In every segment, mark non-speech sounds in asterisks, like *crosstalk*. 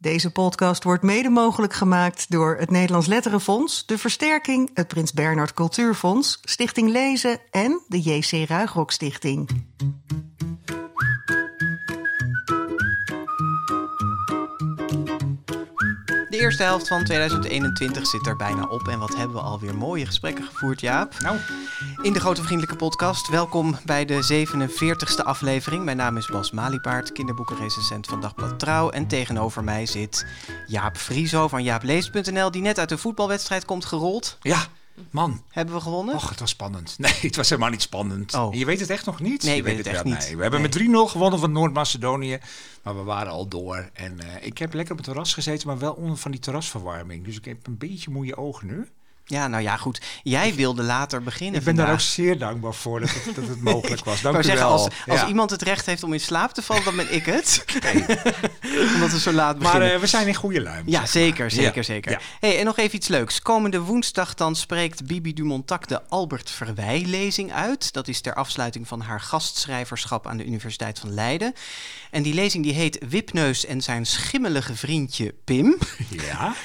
Deze podcast wordt mede mogelijk gemaakt door het Nederlands Letterenfonds, de Versterking, het Prins Bernhard Cultuurfonds, Stichting Lezen en de JC Ruigrok Stichting. De eerste helft van 2021 zit er bijna op. En wat hebben we alweer mooie gesprekken gevoerd, Jaap? Nou, In de Grote Vriendelijke Podcast. Welkom bij de 47ste aflevering. Mijn naam is Bas Maliepaard, kinderboekenrecensent van Dagblad Trouw. En tegenover mij zit Jaap Frieso van jaapleest.nl, die net uit de voetbalwedstrijd komt gerold. ja, man. Hebben we gewonnen? Och, het was spannend. Nee, het was helemaal niet spannend. Oh. Je weet het echt nog niet? Nee, Je weet het echt wel. niet. Nee, we hebben Nee. met 3-0 gewonnen van Noord-Macedonië. Maar we waren al door. En eh, ik heb lekker op het terras gezeten, maar wel onder van die terrasverwarming. Dus ik heb een beetje moeie ogen nu. Ja, nou ja, goed. Jij wilde later beginnen Ik ben daar ook zeer dankbaar voor dat het, dat het *laughs* mogelijk was. Ik Dank u zeggen, wel. als, als Ja. iemand het recht heeft om in slaap te vallen, dan ben ik het. *laughs* Omdat we zo laat Maar beginnen. eh, we zijn in goede luim. Ja, zeker, zeker, Ja, zeker. ja. Hey, en nog even iets leuks. Komende woensdag dan spreekt Bibi Dumontac de Albert Verwij-lezing uit. Dat is ter afsluiting van haar gastschrijverschap aan de Universiteit van Leiden. En die lezing die heet Wipneus en zijn schimmelige vriendje Pim. Ja. *laughs*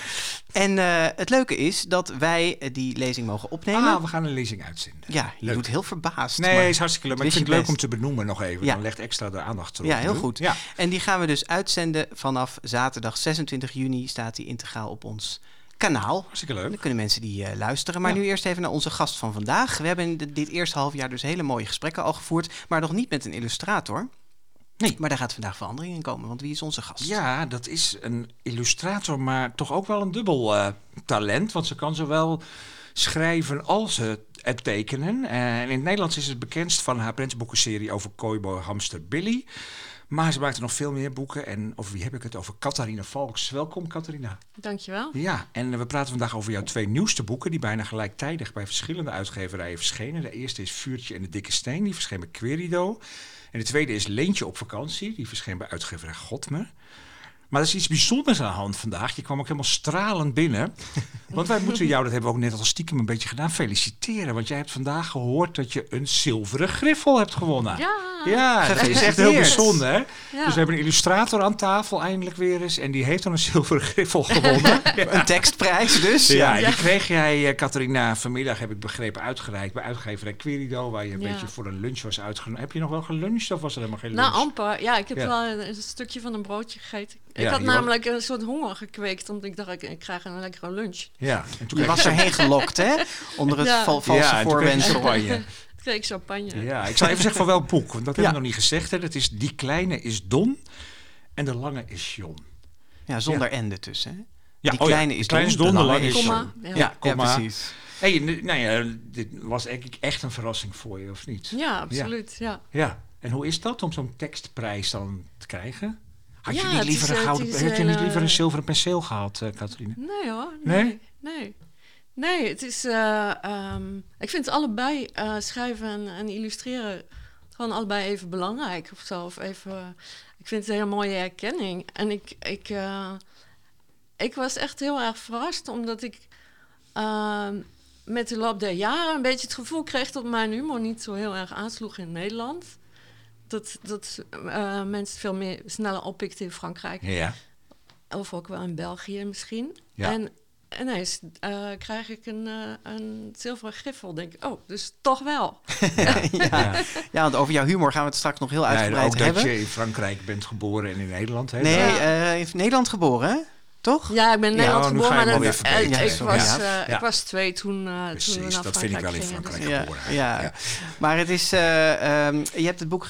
En eh, het leuke is dat wij eh, die lezing mogen opnemen. Ah, we gaan een lezing uitzenden. ja, je leuk. doet heel verbaasd. Nee, maar- is hartstikke leuk. Maar ik vind het leuk om te benoemen nog even. Ja. Dan legt extra de aandacht erop. Ja, heel goed. Ja. En die gaan we dus uitzenden vanaf zaterdag 26 juni. Staat die integraal op ons kanaal. Hartstikke Dan leuk. kunnen mensen die eh, luisteren. Maar Ja. nu eerst even naar onze gast van vandaag. We hebben dit eerste half jaar dus hele mooie gesprekken al gevoerd. Maar nog niet met een illustrator. Nee. Maar daar gaat vandaag verandering in komen. Want wie is onze gast? Ja, dat is een illustrator, maar toch ook wel een dubbel eh, talent. Want ze kan zowel schrijven als eh, het tekenen. En in het Nederlands is het bekendst van haar prentenboekenserie over Kooiboy Hamster Billy. Maar ze maakte nog veel meer boeken. En over wie heb ik het? Over Catharina Valks. Welkom, Catharina. Dankjewel. Ja, en eh, we praten vandaag over jouw twee nieuwste boeken... die bijna gelijktijdig bij verschillende uitgeverijen verschenen. De eerste is Vuurtje en de Dikke Steen, die verscheen bij Querido. En de tweede is Leentje op vakantie, die verscheen bij uitgeverij Godmer. Maar er is iets bijzonders aan de hand vandaag. Je kwam ook helemaal stralend binnen. *laughs* Want wij moeten jou, dat hebben we ook net al stiekem een beetje gedaan, feliciteren. Want jij hebt vandaag gehoord dat je een zilveren griffel hebt gewonnen. Ja. Ja, *laughs* dat is echt heel bijzonder. Hè? Ja. Dus we hebben een illustrator aan tafel eindelijk weer eens. En die heeft dan een *laughs* zilveren griffel gewonnen. Een tekstprijs dus. Ja, die kreeg jij, eh, Catharina, vanmiddag heb ik begrepen uitgereikt bij uitgeverij Querido, waar je een beetje voor een lunch was uitgenodigd. Heb je nog wel geluncht of was er helemaal geen Nou, lunch? amper. Ja, ik heb wel een, een stukje van een broodje gegeten. Ik Ja, had namelijk een soort honger gekweekt, omdat ik dacht, ik, ik krijg een lekkere lunch. ja, en toen Je was erheen gelokt, hè? Onder het Ja. val- valse ja, en toen kreeg *laughs* champagne. Ja, ik zal even zeggen van welk boek, want dat Ja. hebben we nog niet gezegd. Hè. Dat is Die Kleine is Don en De Lange is John. Ja, zonder ende tussen. Hè? Ja, Die oh ja, kleine is kleine Don, is de Don, lange lange is. John. Ja. Ja, ja, komma. precies. Hey, nou ja, dit was eigenlijk echt een verrassing voor je, of niet? Ja, absoluut. Ja. Ja, en hoe is dat om zo'n tekstprijs dan te krijgen? Had je Ja, niet het liever is, een eh, gouden, had je niet hele- liever een zilveren penseel gehad, eh Catharine? Nee hoor. Nee? Nee. Nee, Nee, het is... eh, ehm, ik vind allebei eh, schrijven en, en illustreren gewoon allebei even belangrijk of zo. Of even, ik vind het een hele mooie herkenning. En ik, ik, eh, ik was echt heel erg verrast, omdat ik ehm, met de loop der jaren een beetje het gevoel kreeg dat mijn humor niet zo heel erg aansloeg in Nederland. Dat, dat eh, mensen veel meer sneller oppikten in Frankrijk. Ja. Of ook wel in België misschien. Ja. En ineens eh, krijg ik een, eh, een zilveren griffel. Denk ik, oh, dus toch wel. *laughs* ja. *laughs* ja, want over jouw humor gaan we het straks nog heel Ja, uitgebreid ook hebben. dat je in Frankrijk bent geboren en in Nederland. Hè? Nee, eh, in Nederland geboren, hè? Toch? Ja, ik ben in Nederland oh, geboren, maar ik, was, eh, Ja. ik was twee toen, eh toen we Precies, naar dat vind ik wel in Frankrijk dus- Ja, geboren. ja. Ja. maar het is, eh, ehm, je hebt het boek,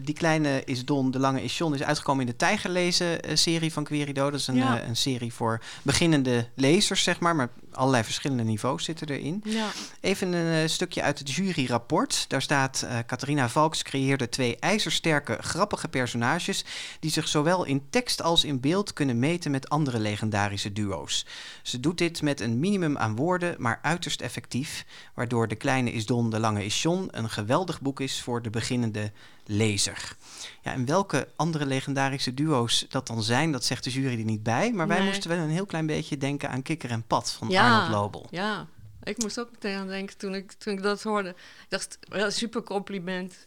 Die Kleine is Don, De Lange is John, is uitgekomen in de Tijgerlezen eh, serie van Querido. Dat is een, Ja. een serie voor beginnende lezers, zeg maar, maar allerlei verschillende niveaus zitten erin. Ja. Even een eh, stukje uit het juryrapport. Daar staat, eh Catharina Valks creëerde twee ijzersterke, grappige personages... die zich zowel in tekst als in beeld kunnen meten met andere legendarische duo's. Ze doet dit met een minimum aan woorden, maar uiterst effectief... waardoor De Kleine is Don, De Lange is John... een geweldig boek is voor de beginnende lezer. Ja, en welke andere legendarische duo's dat dan zijn, dat zegt de jury er niet bij. Maar wij Nee. moesten wel een heel klein beetje denken aan Kikker en Pat van Ja. Arnold Lobel. Ja, ik moest ook meteen aan denken toen ik, toen ik dat hoorde. Ik dacht, super compliment.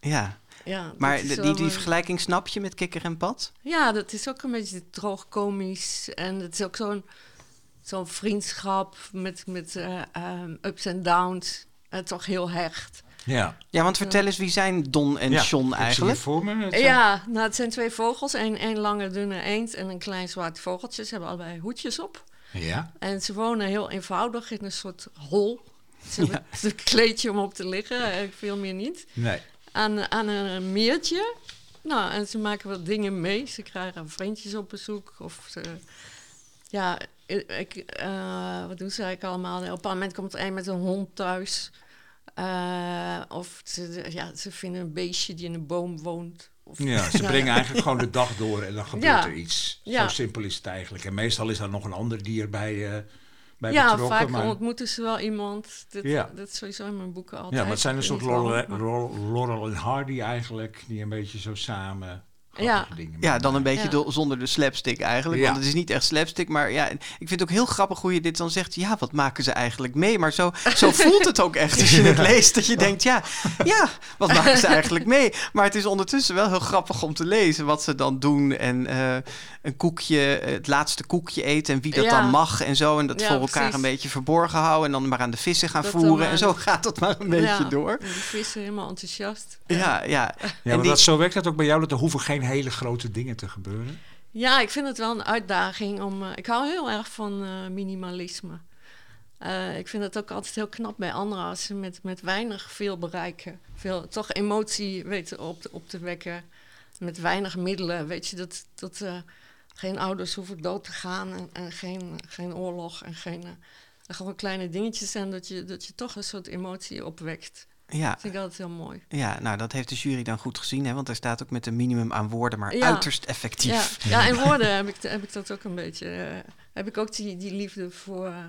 Ja. ja, Maar die, die een- vergelijking snap je met kikker en pad? Ja, dat is ook een beetje droog komisch. En het is ook zo'n zo'n vriendschap met, met eh, ehm, ups en downs. En toch heel hecht. Ja. Ja, want vertel eens, wie zijn Don en ja. John Ik zie eigenlijk? voor me. Het zijn- Ja, nou, het zijn twee vogels. Een, een lange dunne eend en een klein zwart vogeltje. Ze hebben allebei hoedjes op. Ja. En ze wonen heel eenvoudig in een soort hol. Ze *laughs* hebben een kleedje om op te liggen, eh, veel meer niet. Nee. Aan, aan een meertje. Nou, en ze maken wat dingen mee. Ze krijgen vriendjes op bezoek. Of ze... Ja, ik, eh, wat doen ze eigenlijk allemaal? Op een moment komt er een met een hond thuis. Eh, of ze, ja, ze vinden een beestje die in een boom woont. Of, Ja, ze *laughs* brengen eigenlijk gewoon de dag door en dan gebeurt Ja. er iets. Ja. Zo simpel is het eigenlijk. En meestal is daar nog een ander dier bij, eh bij Ja, betrokken. vaak maar, ontmoeten ze wel iemand. Dat, Ja. dat is sowieso in mijn boeken altijd. ja, maar het zijn een soort Laurel en Hardy eigenlijk, die een beetje zo samen Ja. dingen Ja, dan een beetje Ja. zonder de slapstick eigenlijk. Ja. Want het is niet echt slapstick. Maar ja, ik vind het ook heel grappig hoe je dit dan zegt. Ja, wat maken ze eigenlijk mee? Maar zo, zo *laughs* voelt het ook echt als je het leest. Dat je denkt, ja, ja, wat maken ze eigenlijk mee? Maar het is ondertussen wel heel grappig om te lezen wat ze dan doen. En eh, een koekje, het laatste koekje eten en wie dat Ja. dan mag en zo. En dat Ja, voor elkaar precies. een beetje verborgen houden. En dan maar aan de vissen gaan Dat dan voeren. maar- En zo gaat dat maar een beetje Ja, door. Die vissen helemaal enthousiast. Ja, ja. Ja, en maar die- dat, zo werkt dat ook bij jou, dat er hoeven geen hele grote dingen te gebeuren. Ja, ik vind het wel een uitdaging om. eh, ik hou heel erg van eh, minimalisme. Eh, ik vind het ook altijd heel knap bij anderen als ze met, met weinig veel bereiken. Veel, toch emotie weten op, op te wekken. Met weinig middelen. Weet je dat, dat geen ouders hoeven dood te gaan en, en geen, geen oorlog en geen. gewoon kleine dingetjes en dat je, dat je toch een soort emotie opwekt. Ja. Dat vind ik altijd heel mooi. Ja, nou dat heeft de jury dan goed gezien, hè? want daar staat ook met een minimum aan woorden, maar Ja. uiterst effectief. Ja, ja in *laughs* woorden heb ik, heb ik dat ook een beetje. eh, heb ik ook die, die liefde voor, eh,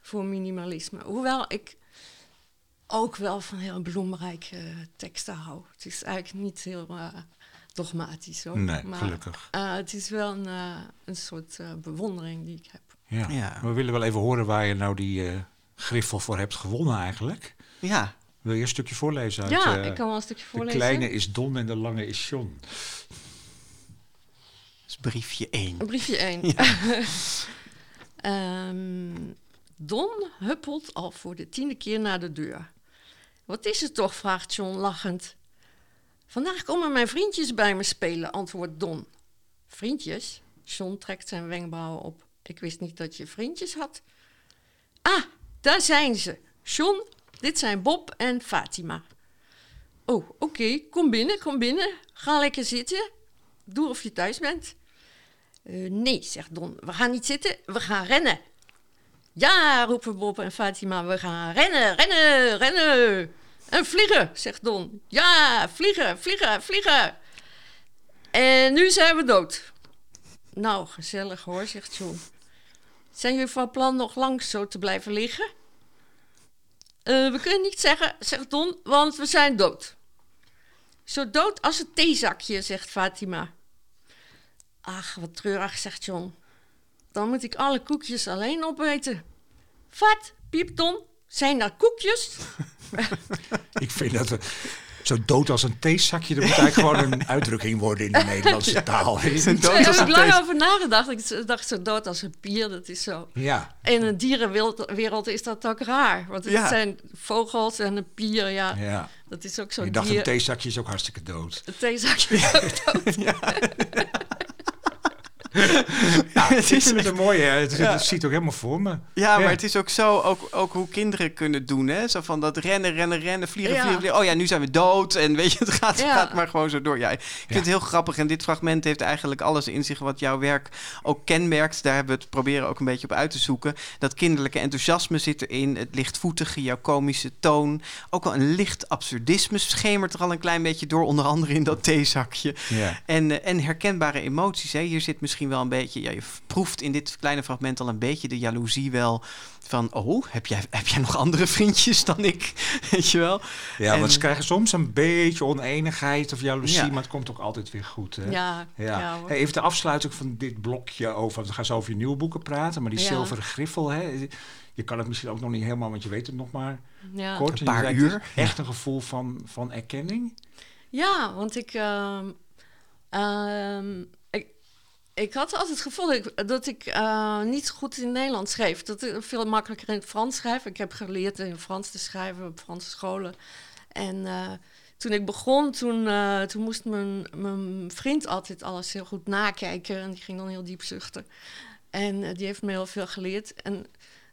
voor minimalisme. Hoewel ik ook wel van heel bloemrijke teksten hou. Het is eigenlijk niet heel eh, dogmatisch hoor. Nee, maar, gelukkig. eh, het is wel een, een soort eh, bewondering die ik heb. Ja. Ja. We willen wel even horen waar je nou die eh griffel voor hebt gewonnen eigenlijk. Ja, Wil je een stukje voorlezen uit ja, eh, ik kan wel een stukje De voorlezen. kleine is Don en de lange is John. dat is briefje 1. Een briefje 1. *laughs* *laughs* Ehm, Don huppelt al voor de tiende keer naar de deur. Wat is het toch? vraagt John lachend. Vandaag komen mijn vriendjes bij me spelen, antwoordt Don. Vriendjes? John trekt zijn wenkbrauwen op. Ik wist niet dat je vriendjes had. Ah, daar zijn ze. John, dit zijn Bob en Fatima. Oh, oké, kom binnen, kom binnen. Ga lekker zitten. Doe of je thuis bent. Eh, nee, zegt Don. We gaan niet zitten, we gaan rennen. Ja, roepen Bob en Fatima. We gaan rennen, rennen, rennen. En vliegen, zegt Don. Ja, vliegen, vliegen, vliegen. En nu zijn we dood. Nou, gezellig hoor, zegt John. Zijn jullie van plan nog lang zo te blijven liggen? "Eh, we kunnen niet zeggen, zegt Don, want we zijn dood. Zo dood als een theezakje, zegt Fatima. Ach, wat treurig, zegt John. Dan moet ik alle koekjes alleen opeten. Wat, piept Don? Zijn dat koekjes? *laughs* Ik vind dat we zo dood als een theezakje, dat moet eigenlijk gewoon een *laughs* uitdrukking worden in de Nederlandse taal. Zo dood Daar heb een ik lang over nagedacht. Ik dacht zo dood als een pier, dat is zo. Ja, In de dierenwereld is dat ook raar. Want het Ja. zijn vogels en een pier, ja. ja. Dat is ook zo'n Je dacht dier. een theezakje is ook hartstikke dood. Een theezakje is ook *laughs* dood. *laughs* *laughs* Ja, *laughs* Het is vind het een mooie. Het, is- Ja. het ziet ook helemaal voor me. Ja, maar het is ook zo, ook, ook hoe kinderen kunnen doen, hè? Zo van dat rennen, rennen, rennen, vliegen, Ja. vliegen, vliegen. Oh ja, nu zijn we dood. En weet je, het gaat, Ja. gaat maar gewoon zo door. Ja, ik vind het heel grappig. En dit fragment heeft eigenlijk alles in zich wat jouw werk ook kenmerkt. Daar hebben we het proberen ook een beetje op uit te zoeken. Dat kinderlijke enthousiasme zit erin. Het lichtvoetige, jouw komische toon. Ook wel een licht absurdisme schemert er al een klein beetje door. Onder andere in dat theezakje. Ja. En, eh, en herkenbare emoties. Hè? Hier zit misschien wel een beetje. Ja, je proeft in dit kleine fragment al een beetje de jaloezie wel. Van, oh, heb jij, heb jij nog andere vriendjes dan ik? *laughs* Weet je wel? Ja, En- want ze krijgen soms een beetje oneenigheid of jaloezie, Ja. maar het komt ook altijd weer goed. Hè? Ja, Ja. ja. Hey, even de afsluiting van dit blokje over, want we gaan zo over je nieuwe boeken praten, maar die Ja. zilveren griffel, hè, je kan het misschien ook nog niet helemaal, want je weet het nog maar ja. kort. Een paar uur. Echt een gevoel van, van erkenning. Ja, want ik, ehm, ehm, ik, had altijd het gevoel dat ik, eh, niet goed in Nederland schreef. Dat ik veel makkelijker in het Frans schrijf. Ik heb geleerd in Frans te schrijven op Franse scholen. En eh, toen ik begon, toen, eh, toen moest mijn, mijn vriend altijd alles heel goed nakijken. En die ging dan heel diep zuchten. En die heeft me heel veel geleerd. En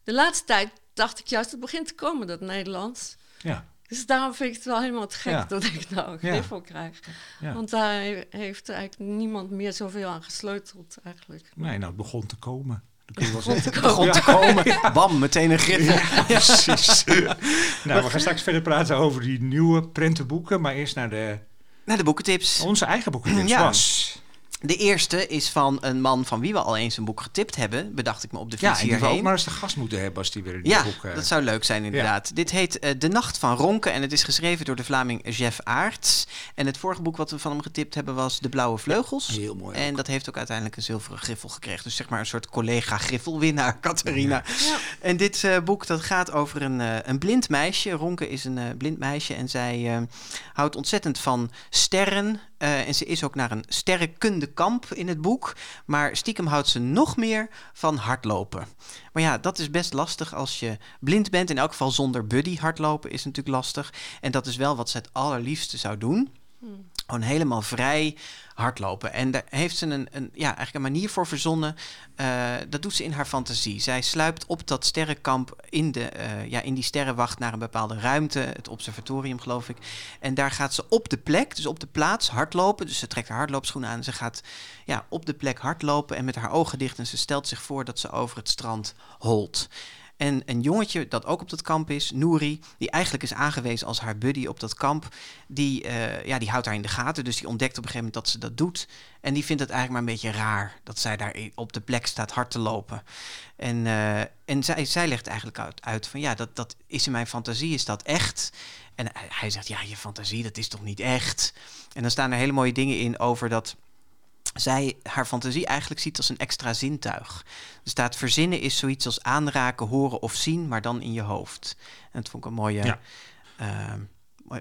de laatste tijd dacht ik juist, het begint te komen, dat Nederlands. Ja. Dus daarom vind ik het wel helemaal te gek Ja. dat ik nou een Ja. griffel krijg. Ja. Want daar he- heeft eigenlijk niemand meer zoveel aan gesleuteld eigenlijk. Nee, nou, het begon te komen. Dat kun je wel Begon te komen. Begon te komen. Bam, meteen een griffel. Ja, precies. nou, we gaan straks verder praten over die nieuwe prentenboeken. Maar eerst naar de, Naar de boekentips. onze eigen boekentips. Ja. Was. De eerste is van een man van wie we al eens een boek getipt hebben. Bedacht ik me op de Ja, fiets en die we ook hierheen. maar eens de gast moeten hebben als die weer een nieuw Ja, boek... eh, dat zou leuk zijn inderdaad. Dit heet eh, De Nacht van Ronken en het is geschreven door de Vlaming Jeff Aerts. En het vorige boek wat we van hem getipt hebben was De Blauwe Vleugels. Heel mooi En dat heeft ook uiteindelijk een zilveren griffel gekregen. Dus zeg maar een soort collega-griffelwinnaar, *laughs* Catharina. Ja. En dit eh, boek dat gaat over een, een blind meisje. Ronke is een blind meisje en zij houdt ontzettend van sterren. Eh, en ze is ook naar een sterrenkundekamp in het boek. Maar stiekem houdt ze nog meer van hardlopen. Maar ja, dat is best lastig als je blind bent. In elk geval zonder buddy hardlopen is natuurlijk lastig. En dat is wel wat ze het allerliefste zou doen. Gewoon helemaal vrij hardlopen. En daar heeft ze een, een, ja, eigenlijk een manier voor verzonnen. Eh, dat doet ze in haar fantasie. Zij sluipt op dat sterrenkamp in, de, eh, ja, in die sterrenwacht naar een bepaalde ruimte. Het observatorium, geloof ik. En daar gaat ze op de plek, dus op de plaats, hardlopen. Dus ze trekt haar hardloopschoenen aan. Ze gaat ja, op de plek hardlopen en met haar ogen dicht. En ze stelt zich voor dat ze over het strand holt. En een jongetje dat ook op dat kamp is, Nouri, die eigenlijk is aangewezen als haar buddy op dat kamp, die, eh, ja, die houdt haar in de gaten. Dus die ontdekt op een gegeven moment dat ze dat doet. En die vindt het eigenlijk maar een beetje raar dat zij daar op de plek staat hard te lopen. En, eh, en zij, zij legt eigenlijk uit, uit van ja, dat, dat is in mijn fantasie, is dat echt? En hij zegt, ja, je fantasie, dat is toch niet echt? En dan staan er hele mooie dingen in over dat zij haar fantasie eigenlijk ziet als een extra zintuig. Er staat verzinnen is zoiets als aanraken, horen of zien, maar dan in je hoofd. En dat vond ik een mooie... Ja. ehm,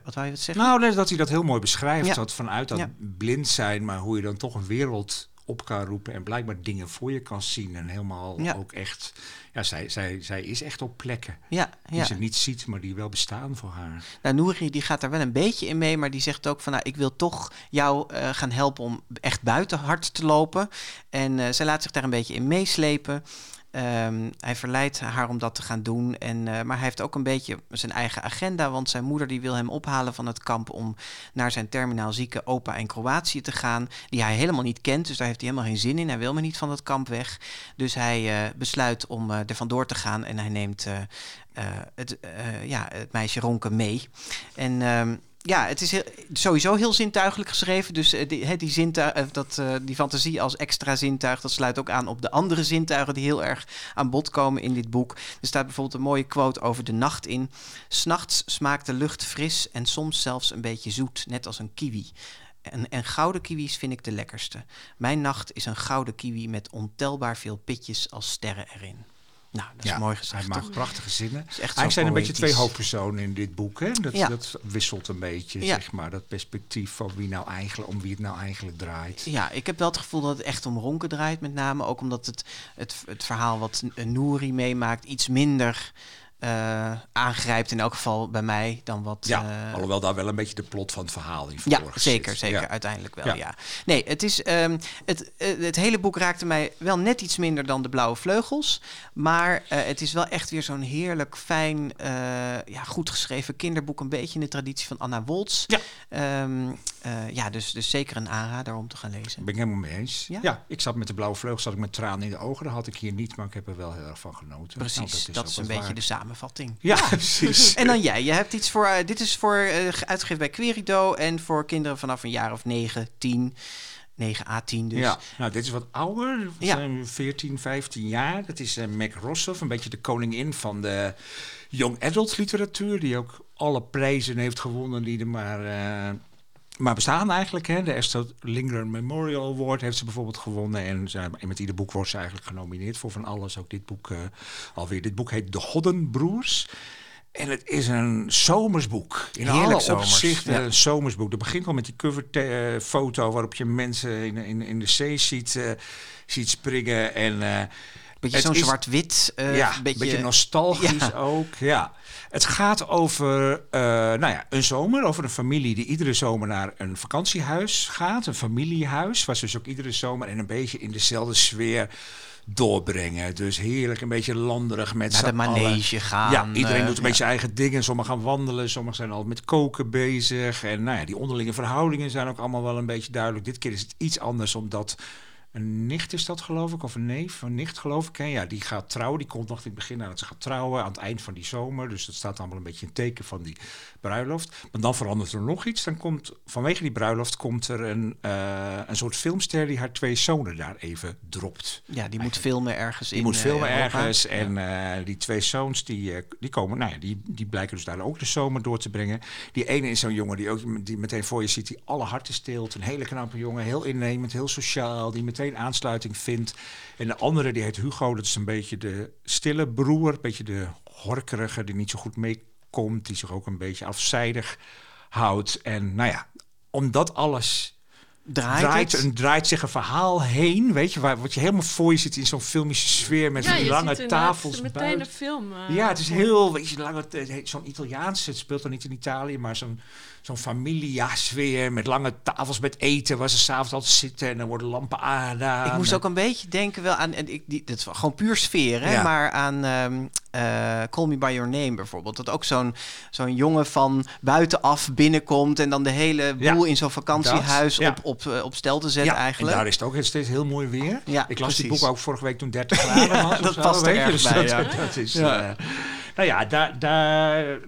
wat wou je wat zeggen? Nou, dat hij dat heel mooi beschrijft. Ja. Dat vanuit dat Ja. blind zijn, maar hoe je dan toch een wereld op kan roepen en blijkbaar dingen voor je kan zien. En helemaal Ja. ook echt. Ja, zij, zij, zij is echt op plekken ja, die ja. ze niet ziet, maar die wel bestaan voor haar. Nou, Nouri die gaat daar wel een beetje in mee, maar die zegt ook van, nou, ik wil toch jou eh, gaan helpen om echt buiten hard te lopen. En eh, zij laat zich daar een beetje in meeslepen. Ehm, hij verleidt haar om dat te gaan doen. En, eh, maar hij heeft ook een beetje zijn eigen agenda. Want zijn moeder die wil hem ophalen van het kamp om naar zijn terminaal zieke opa in Kroatië te gaan. Die hij helemaal niet kent. Dus daar heeft hij helemaal geen zin in. Hij wil maar niet van dat kamp weg. Dus hij eh, besluit om eh er vandoor te gaan. En hij neemt het, ja, het meisje Ronke mee. En ehm, ja, het is sowieso heel zintuigelijk geschreven. Dus eh, die, die, eh, dat, eh, die fantasie als extra zintuig, dat sluit ook aan op de andere zintuigen die heel erg aan bod komen in dit boek. Er staat bijvoorbeeld een mooie quote over de nacht in. S'nachts smaakt de lucht fris en soms zelfs een beetje zoet, net als een kiwi. En, en gouden kiwis vind ik de lekkerste. Mijn nacht is een gouden kiwi met ontelbaar veel pitjes als sterren erin. Nou, dat is mooi gezegd, Hij maakt toch? prachtige zinnen. Hij zijn een beetje twee hoofdpersonen in dit boek. Hè? Dat, Ja. dat wisselt een beetje, Ja. zeg maar, dat perspectief van wie nou eigenlijk, om wie het nou eigenlijk draait. Ja, ik heb wel het gevoel dat het echt om Ronken draait, met name. Ook omdat het, het, het verhaal wat Nouri meemaakt iets minder eh, aangrijpt, in elk geval bij mij, dan wat... Ja, eh, alhoewel daar wel een beetje de plot van het verhaal in ja, verborgen zeker, zit. zeker. Ja. Uiteindelijk wel, Ja. ja. Nee, het, is, ehm, het, eh, het hele boek raakte mij wel net iets minder dan De Blauwe Vleugels. Maar het is wel echt weer zo'n heerlijk, fijn, ja, goed geschreven kinderboek. Een beetje in de traditie van Anna Woltz. Ja. Ehm, eh, ja, dus, dus zeker een aanrader om te gaan lezen. Ben ik helemaal mee eens. Ja? Ja? ik zat met de blauwe vleugel, zat ik met tranen in de ogen. Dat had ik hier niet, maar ik heb er wel heel erg van genoten. Precies, Nou, dat is, een beetje de samenvatting. Ja, *laughs* *laughs* precies. En dan jij, je hebt iets voor, eh, dit is voor eh, uitgegeven bij Querido en voor kinderen vanaf een jaar of 9, 10, 9 à 10 dus. Ja, nou, dit is wat ouder. Ja. zijn 14, 15 jaar. Dat is eh, Mac Rossoff, een beetje de koningin van de young adult literatuur. Die ook alle prijzen heeft gewonnen die er maar, maar bestaan eigenlijk. Hè. De Esther Lindgren Memorial Award heeft ze bijvoorbeeld gewonnen. En, ze, en met ieder boek wordt ze eigenlijk genomineerd voor van alles. Ook dit boek eh, alweer. Dit boek heet De Goddenbroers. En het is een zomersboek. In Heerlijk alle zomers, opzichten ja. een zomersboek. Dat begint al met die coverfoto waarop je mensen in, in, in de zee ziet, eh, ziet springen. En, eh, Beetje zo'n zwart-wit. eh, ja, een beetje, nostalgisch Ja. ook. Ja. Het gaat over eh, nou ja, een zomer, over een familie die iedere zomer naar een vakantiehuis gaat. Een familiehuis, waar ze dus ook iedere zomer en een beetje in dezelfde sfeer doorbrengen. Dus heerlijk, een beetje landerig met Naar de allen. manege gaan. Ja, iedereen eh, doet een beetje zijn eigen dingen. Sommigen gaan wandelen, sommigen zijn al met koken bezig. En nou ja, die onderlinge verhoudingen zijn ook allemaal wel een beetje duidelijk. Dit keer is het iets anders, omdat een nicht is dat geloof ik, of een neef, een nicht geloof ik. Hè? Ja, die gaat trouwen. Die komt nog in het begin aan dat ze gaat trouwen aan het eind van die zomer. Dus dat staat allemaal een beetje een teken van die bruiloft. Maar dan verandert er nog iets. Dan komt vanwege die bruiloft komt er een, eh, een soort filmster die haar twee zonen daar even dropt. Ja, die moet filmen ergens Die in moet eh, filmen ergens. En eh, die twee zoons die, die komen, nou ja, die, die blijken dus daar ook de zomer door te brengen. Die ene is zo'n jongen die ook die meteen voor je ziet, die alle harten steelt. Een hele knappe jongen, heel innemend, heel sociaal, die meteen aansluiting vindt. En de andere die heet Hugo, dat is een beetje de stille broer, een beetje de horkerige, die niet zo goed meekomt, die zich ook een beetje afzijdig houdt. En nou ja, omdat alles Draait, draait, een, draait zich een verhaal heen, weet je, waar wat je helemaal voor je zit in zo'n filmische sfeer met ja, die je lange tafels meteen buiten. een film. eh, Ja, het is heel, weet je, lange, zo'n Italiaans. Het speelt dan niet in Italië, maar zo'n zo'n familia-sfeer met lange tafels met eten, waar ze s'avonds altijd zitten en dan worden lampen aangedaan. Ik moest ook een beetje denken wel aan, en ik, die, dat is gewoon puur sfeer, hè, Ja. maar aan ehm, eh, Call Me By Your Name bijvoorbeeld. Dat ook zo'n zo'n jongen van buitenaf binnenkomt en dan de hele Ja, boel in zo'n vakantiehuis dat, ja. op, op, eh, op stel te zetten ja, eigenlijk. En daar is het ook steeds heel mooi weer. Ja, ik las die boek ook vorige week toen 30 *laughs* graden was. dat past er erg dus bij, dat, ja. dat is, Ja. Nou ja, daar, daar,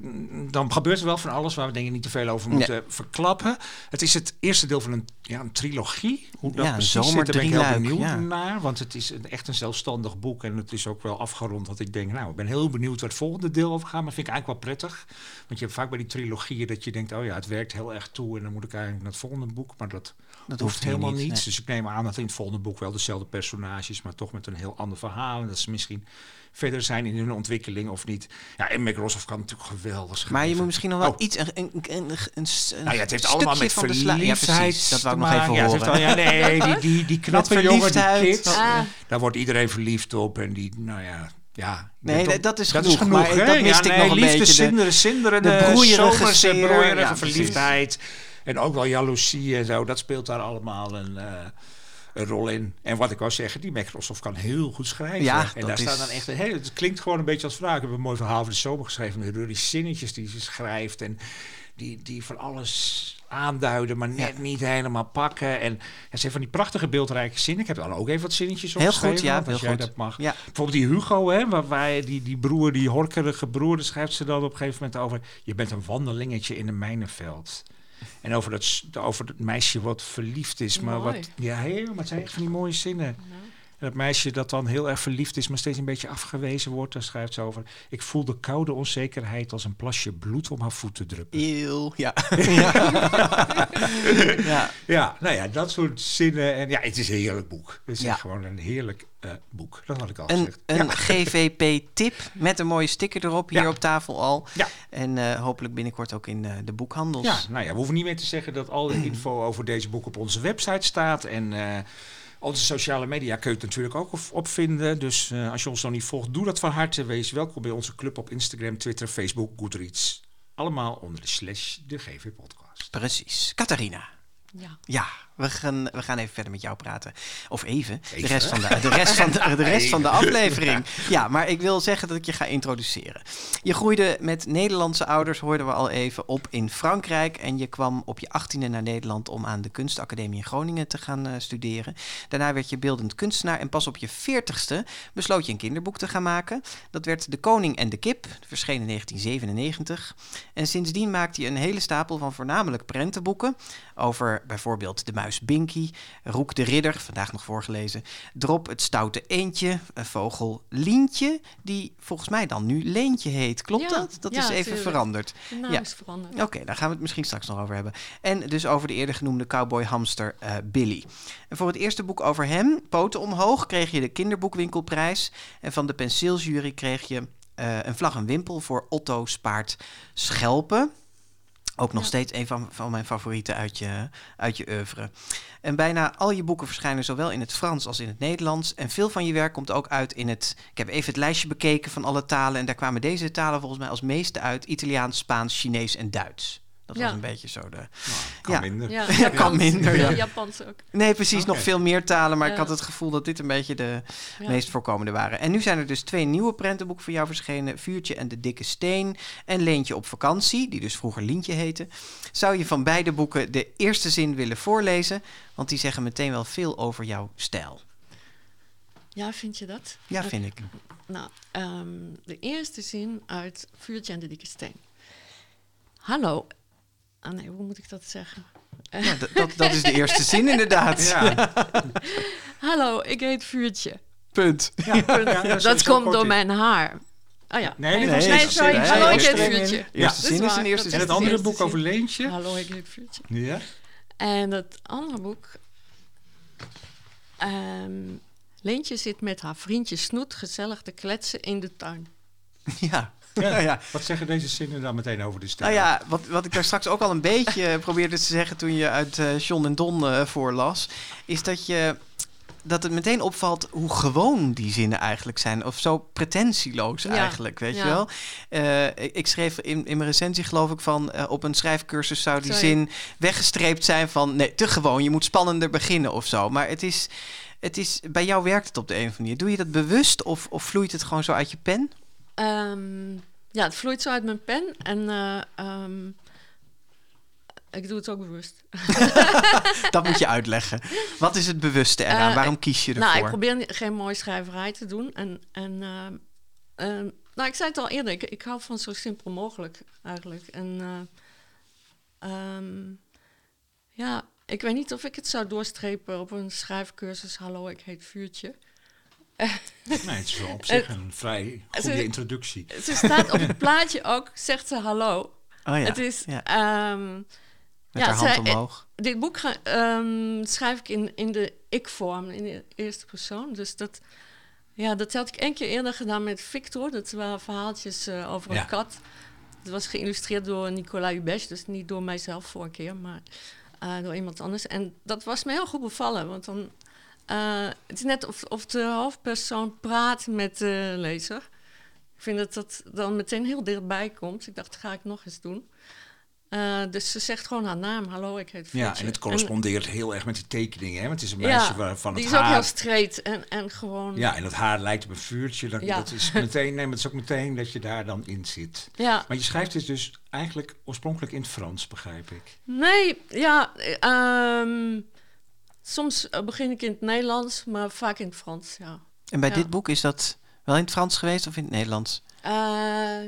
dan gebeurt er wel van alles waar we denk ik niet te veel over moeten verklappen. Het is het eerste deel van een, ja, een trilogie. Hoe dat Ja, precies zit, daar ben ik heel benieuwd ja. naar. Want het is een, echt een zelfstandig boek. En het is ook wel afgerond dat ik denk, nou, ik ben heel benieuwd waar het volgende deel over gaat. Maar vind ik eigenlijk wel prettig. Want je hebt vaak bij die trilogieën dat je denkt, oh ja, het werkt heel erg toe. En dan moet ik eigenlijk naar het volgende boek. Maar dat, Dat hoeft helemaal niet, nee. Dus ik neem aan dat in het volgende boek wel dezelfde personages, maar toch met een heel ander verhaal. En dat ze misschien verder zijn in hun ontwikkeling of niet. Ja, en Microsoft kan natuurlijk geweldig Maar je schrijven. moet misschien nog wel Oh. iets, een, een, een, een, Nou ja, het heeft allemaal met Ja, verliefdheid precies. Dat wou ik nog even. Ja, horen. al- ja, nee, die, die, die *laughs* knappe jongen, die verliefdheid. Ah. daar wordt iedereen verliefd op. En die, nou ja... Ja, Nee, dat, dat- dat is dat genoeg, maar hè? dat miste ja, ik nee, nog een liefde, beetje, de- Zinderen, zinderen, de broeierige broeierige ja, precies. En ook wel jaloezie en zo. Dat speelt daar allemaal een, eh, een rol in. En wat ik wou zeggen, die Microsoft kan heel goed schrijven. Ja, en daar is- staat dan echt een hele... Het klinkt gewoon een beetje als vraag. Ik heb een mooi verhaal voor de zomer geschreven. De die zinnetjes die ze schrijft. En die, die van alles aanduiden, maar net niet helemaal pakken. En ja, ze heeft van die prachtige beeldrijke zinnen. Ik heb dan ook even wat zinnetjes Heel opgeschreven. goed, ja, heel jij goed. dat mag. Ja. Bijvoorbeeld die Hugo, hè, waar wij, die, die broer, die horkerige broer, daar schrijft ze dan op een gegeven moment over. Je bent een wandelingetje in een mijnenveld. En over dat, over dat meisje wat verliefd is, maar Mooi. wat. Ja, heel, maar het zijn echt van die mooie zinnen. En dat meisje dat dan heel erg verliefd is, maar steeds een beetje afgewezen wordt, daar schrijft ze over. Ik voel de koude onzekerheid als een plasje bloed om haar voeten druppen. Eeuw, *laughs* ja. ja. ja. Ja, nou ja, dat soort zinnen. En ja, het is een heerlijk boek. Het is Ja. gewoon een heerlijk eh, boek. Dat had ik al Een, gezegd. een Ja. GVP-tip met een mooie sticker erop hier Ja. op tafel al. Ja. En eh, hopelijk binnenkort ook in eh, de boekhandels. Ja, nou ja, we hoeven niet meer te zeggen dat al de *clears throat* info over deze boek op onze website staat. En onze sociale media kun je het natuurlijk ook op, vinden. Dus eh, als je ons nog niet volgt, doe dat van harte. Wees welkom bij onze club op Instagram, Twitter, Facebook, Goodreads. Allemaal onder de slash de GV Podcast. Precies. Catharina. Ja. Ja, we gaan, we gaan even verder met jou praten. Of even. De rest van de, de, rest van de, de, rest van de aflevering. Ja, maar ik wil zeggen dat ik je ga introduceren. Je groeide met Nederlandse ouders, hoorden we al even, op in Frankrijk. En je kwam op je achttiende naar Nederland om aan de Kunstacademie in Groningen te gaan eh, studeren. Daarna werd je beeldend kunstenaar. En pas op je veertigste besloot je een kinderboek te gaan maken. Dat werd De Koning en de Kip, verscheen in 1997. En sindsdien maakte je een hele stapel van voornamelijk prentenboeken. Over bijvoorbeeld de muis Binky, Roek de Ridder, vandaag nog voorgelezen. Drop het stoute eendje, een vogel Lientje, die volgens mij dan nu Leentje heet. Klopt Ja, dat? Dat ja, is even tuurlijk. veranderd. De naam Ja. is veranderd. Oké, daar gaan we het misschien straks nog over hebben. En dus over de eerder genoemde cowboy hamster eh, Billy. En voor het eerste boek over hem, Poten omhoog, kreeg je de kinderboekwinkelprijs. En van de penseelsjury kreeg je eh, Een vlag en wimpel voor Otto Spaart Schelpen. Ook nog Ja. steeds een van, van mijn favorieten uit je, uit je oeuvre. En bijna al je boeken verschijnen zowel in het Frans als in het Nederlands. En veel van je werk komt ook uit in het... Ik heb even het lijstje bekeken van alle talen. En daar kwamen deze talen volgens mij als meeste uit. Italiaans, Spaans, Chinees en Duits. Dat was Ja. een beetje zo de... Nou, kan Ja. minder. Ja, *laughs* kan Japans, minder, ja. *laughs* Japans ook. Nee, precies. Nog veel meer talen. Maar ik had het gevoel dat dit een beetje de Ja. meest voorkomende waren. En nu zijn er dus twee nieuwe prentenboeken voor jou verschenen. Vuurtje en de Dikke Steen. En Leentje op vakantie, die dus vroeger Lientje heette. Zou je van beide boeken de eerste zin willen voorlezen? Want die zeggen meteen wel veel over jouw stijl. Ja, vind je dat? Ja, vind ik. Nou, ehm, de eerste zin uit Vuurtje en de Dikke Steen. Hallo. Ah nee, hoe moet ik dat zeggen? Ja, d- dat, dat is de eerste zin inderdaad. Ja, *laughs* Hallo, ik heet Vuurtje. Punt. ja, ja, zo- dat komt door in. mijn haar. Oh ja. Nee, Nee, sorry. Nee, Hallo, ik heet. Vuurtje. Eerste dat zin is is een eerste Dat zin. En het de andere boek over Leentje? Hallo, ik heet Vuurtje. Ja? En het andere boek... ehm, Leentje zit met haar vriendje Snoet gezellig te kletsen in de tuin. Ja. Ja. Ja. Wat zeggen deze zinnen dan meteen over de stijl? Nou ja, wat, wat ik daar straks ook al een beetje probeerde te zeggen toen je uit eh, John en Don eh, voorlas, is dat je dat het meteen opvalt hoe gewoon die zinnen eigenlijk zijn. Of zo pretentieloos Ja, eigenlijk, weet ja. je wel. Eh, ik, ik schreef in, in mijn recensie geloof ik van... eh, op een schrijfcursus zou die Sorry. zin weggestreept zijn van... nee, te gewoon, je moet spannender beginnen of zo. Maar het is, het is, bij jou werkt het op de een of andere manier. Doe je dat bewust of, of vloeit het gewoon zo uit je pen? Ehm, ja, het vloeit zo uit mijn pen. En eh, ehm, ik doe het ook bewust. *laughs* Dat moet je uitleggen. Wat is het bewuste eraan? Eh, Waarom kies je ervoor? Nou, ik probeer geen mooie schrijverij te doen. En, en ehm, nou, ik zei het al eerder, ik, ik hou van zo simpel mogelijk eigenlijk. En eh, ja, ik weet niet of ik het zou doorstrepen op een schrijfcursus. Hallo, ik heet Vuurtje. *laughs* Nee, het is wel op zich een vrij goede Ze- introductie. Ze staat op het *laughs* plaatje ook, zegt ze hallo. Oh ja, Het is, ja, ehm, met ja, haar hand zij- omhoog. dit boek ga- ehm, schrijf ik in, in de ik-vorm, in de eerste persoon. Dus dat, ja, dat had ik één keer eerder gedaan met Victor. Dat waren verhaaltjes eh, over Ja. een kat. Dat was geïllustreerd door Nicolas Hubech. Dus niet door mijzelf voor een keer, maar eh, door iemand anders. En dat was me heel goed bevallen. Want dan, eh, het is net of, of de hoofdpersoon praat met de lezer. Ik vind dat dat dan meteen heel dichtbij komt. Ik dacht, ga ik nog eens doen. Eh, dus ze zegt gewoon haar naam. Hallo, ik heet Ja, Fritje. en het correspondeert heel erg met die tekeningen. Hè? Want het is een Ja, meisje waarvan Die het is ook heel haar... straight en, en gewoon... Ja, en dat haar lijkt op een vuurtje. Dat, Ja. dat is meteen, nee, maar het is ook meteen dat je daar dan in zit. Ja, Maar je schrijft dit dus eigenlijk oorspronkelijk in het Frans, begrijp ik. nee, ja. ehm, soms eh, begin ik in het Nederlands, maar vaak in het Frans, ja. En bij ja. dit boek is dat wel in het Frans geweest of in het Nederlands? Eh,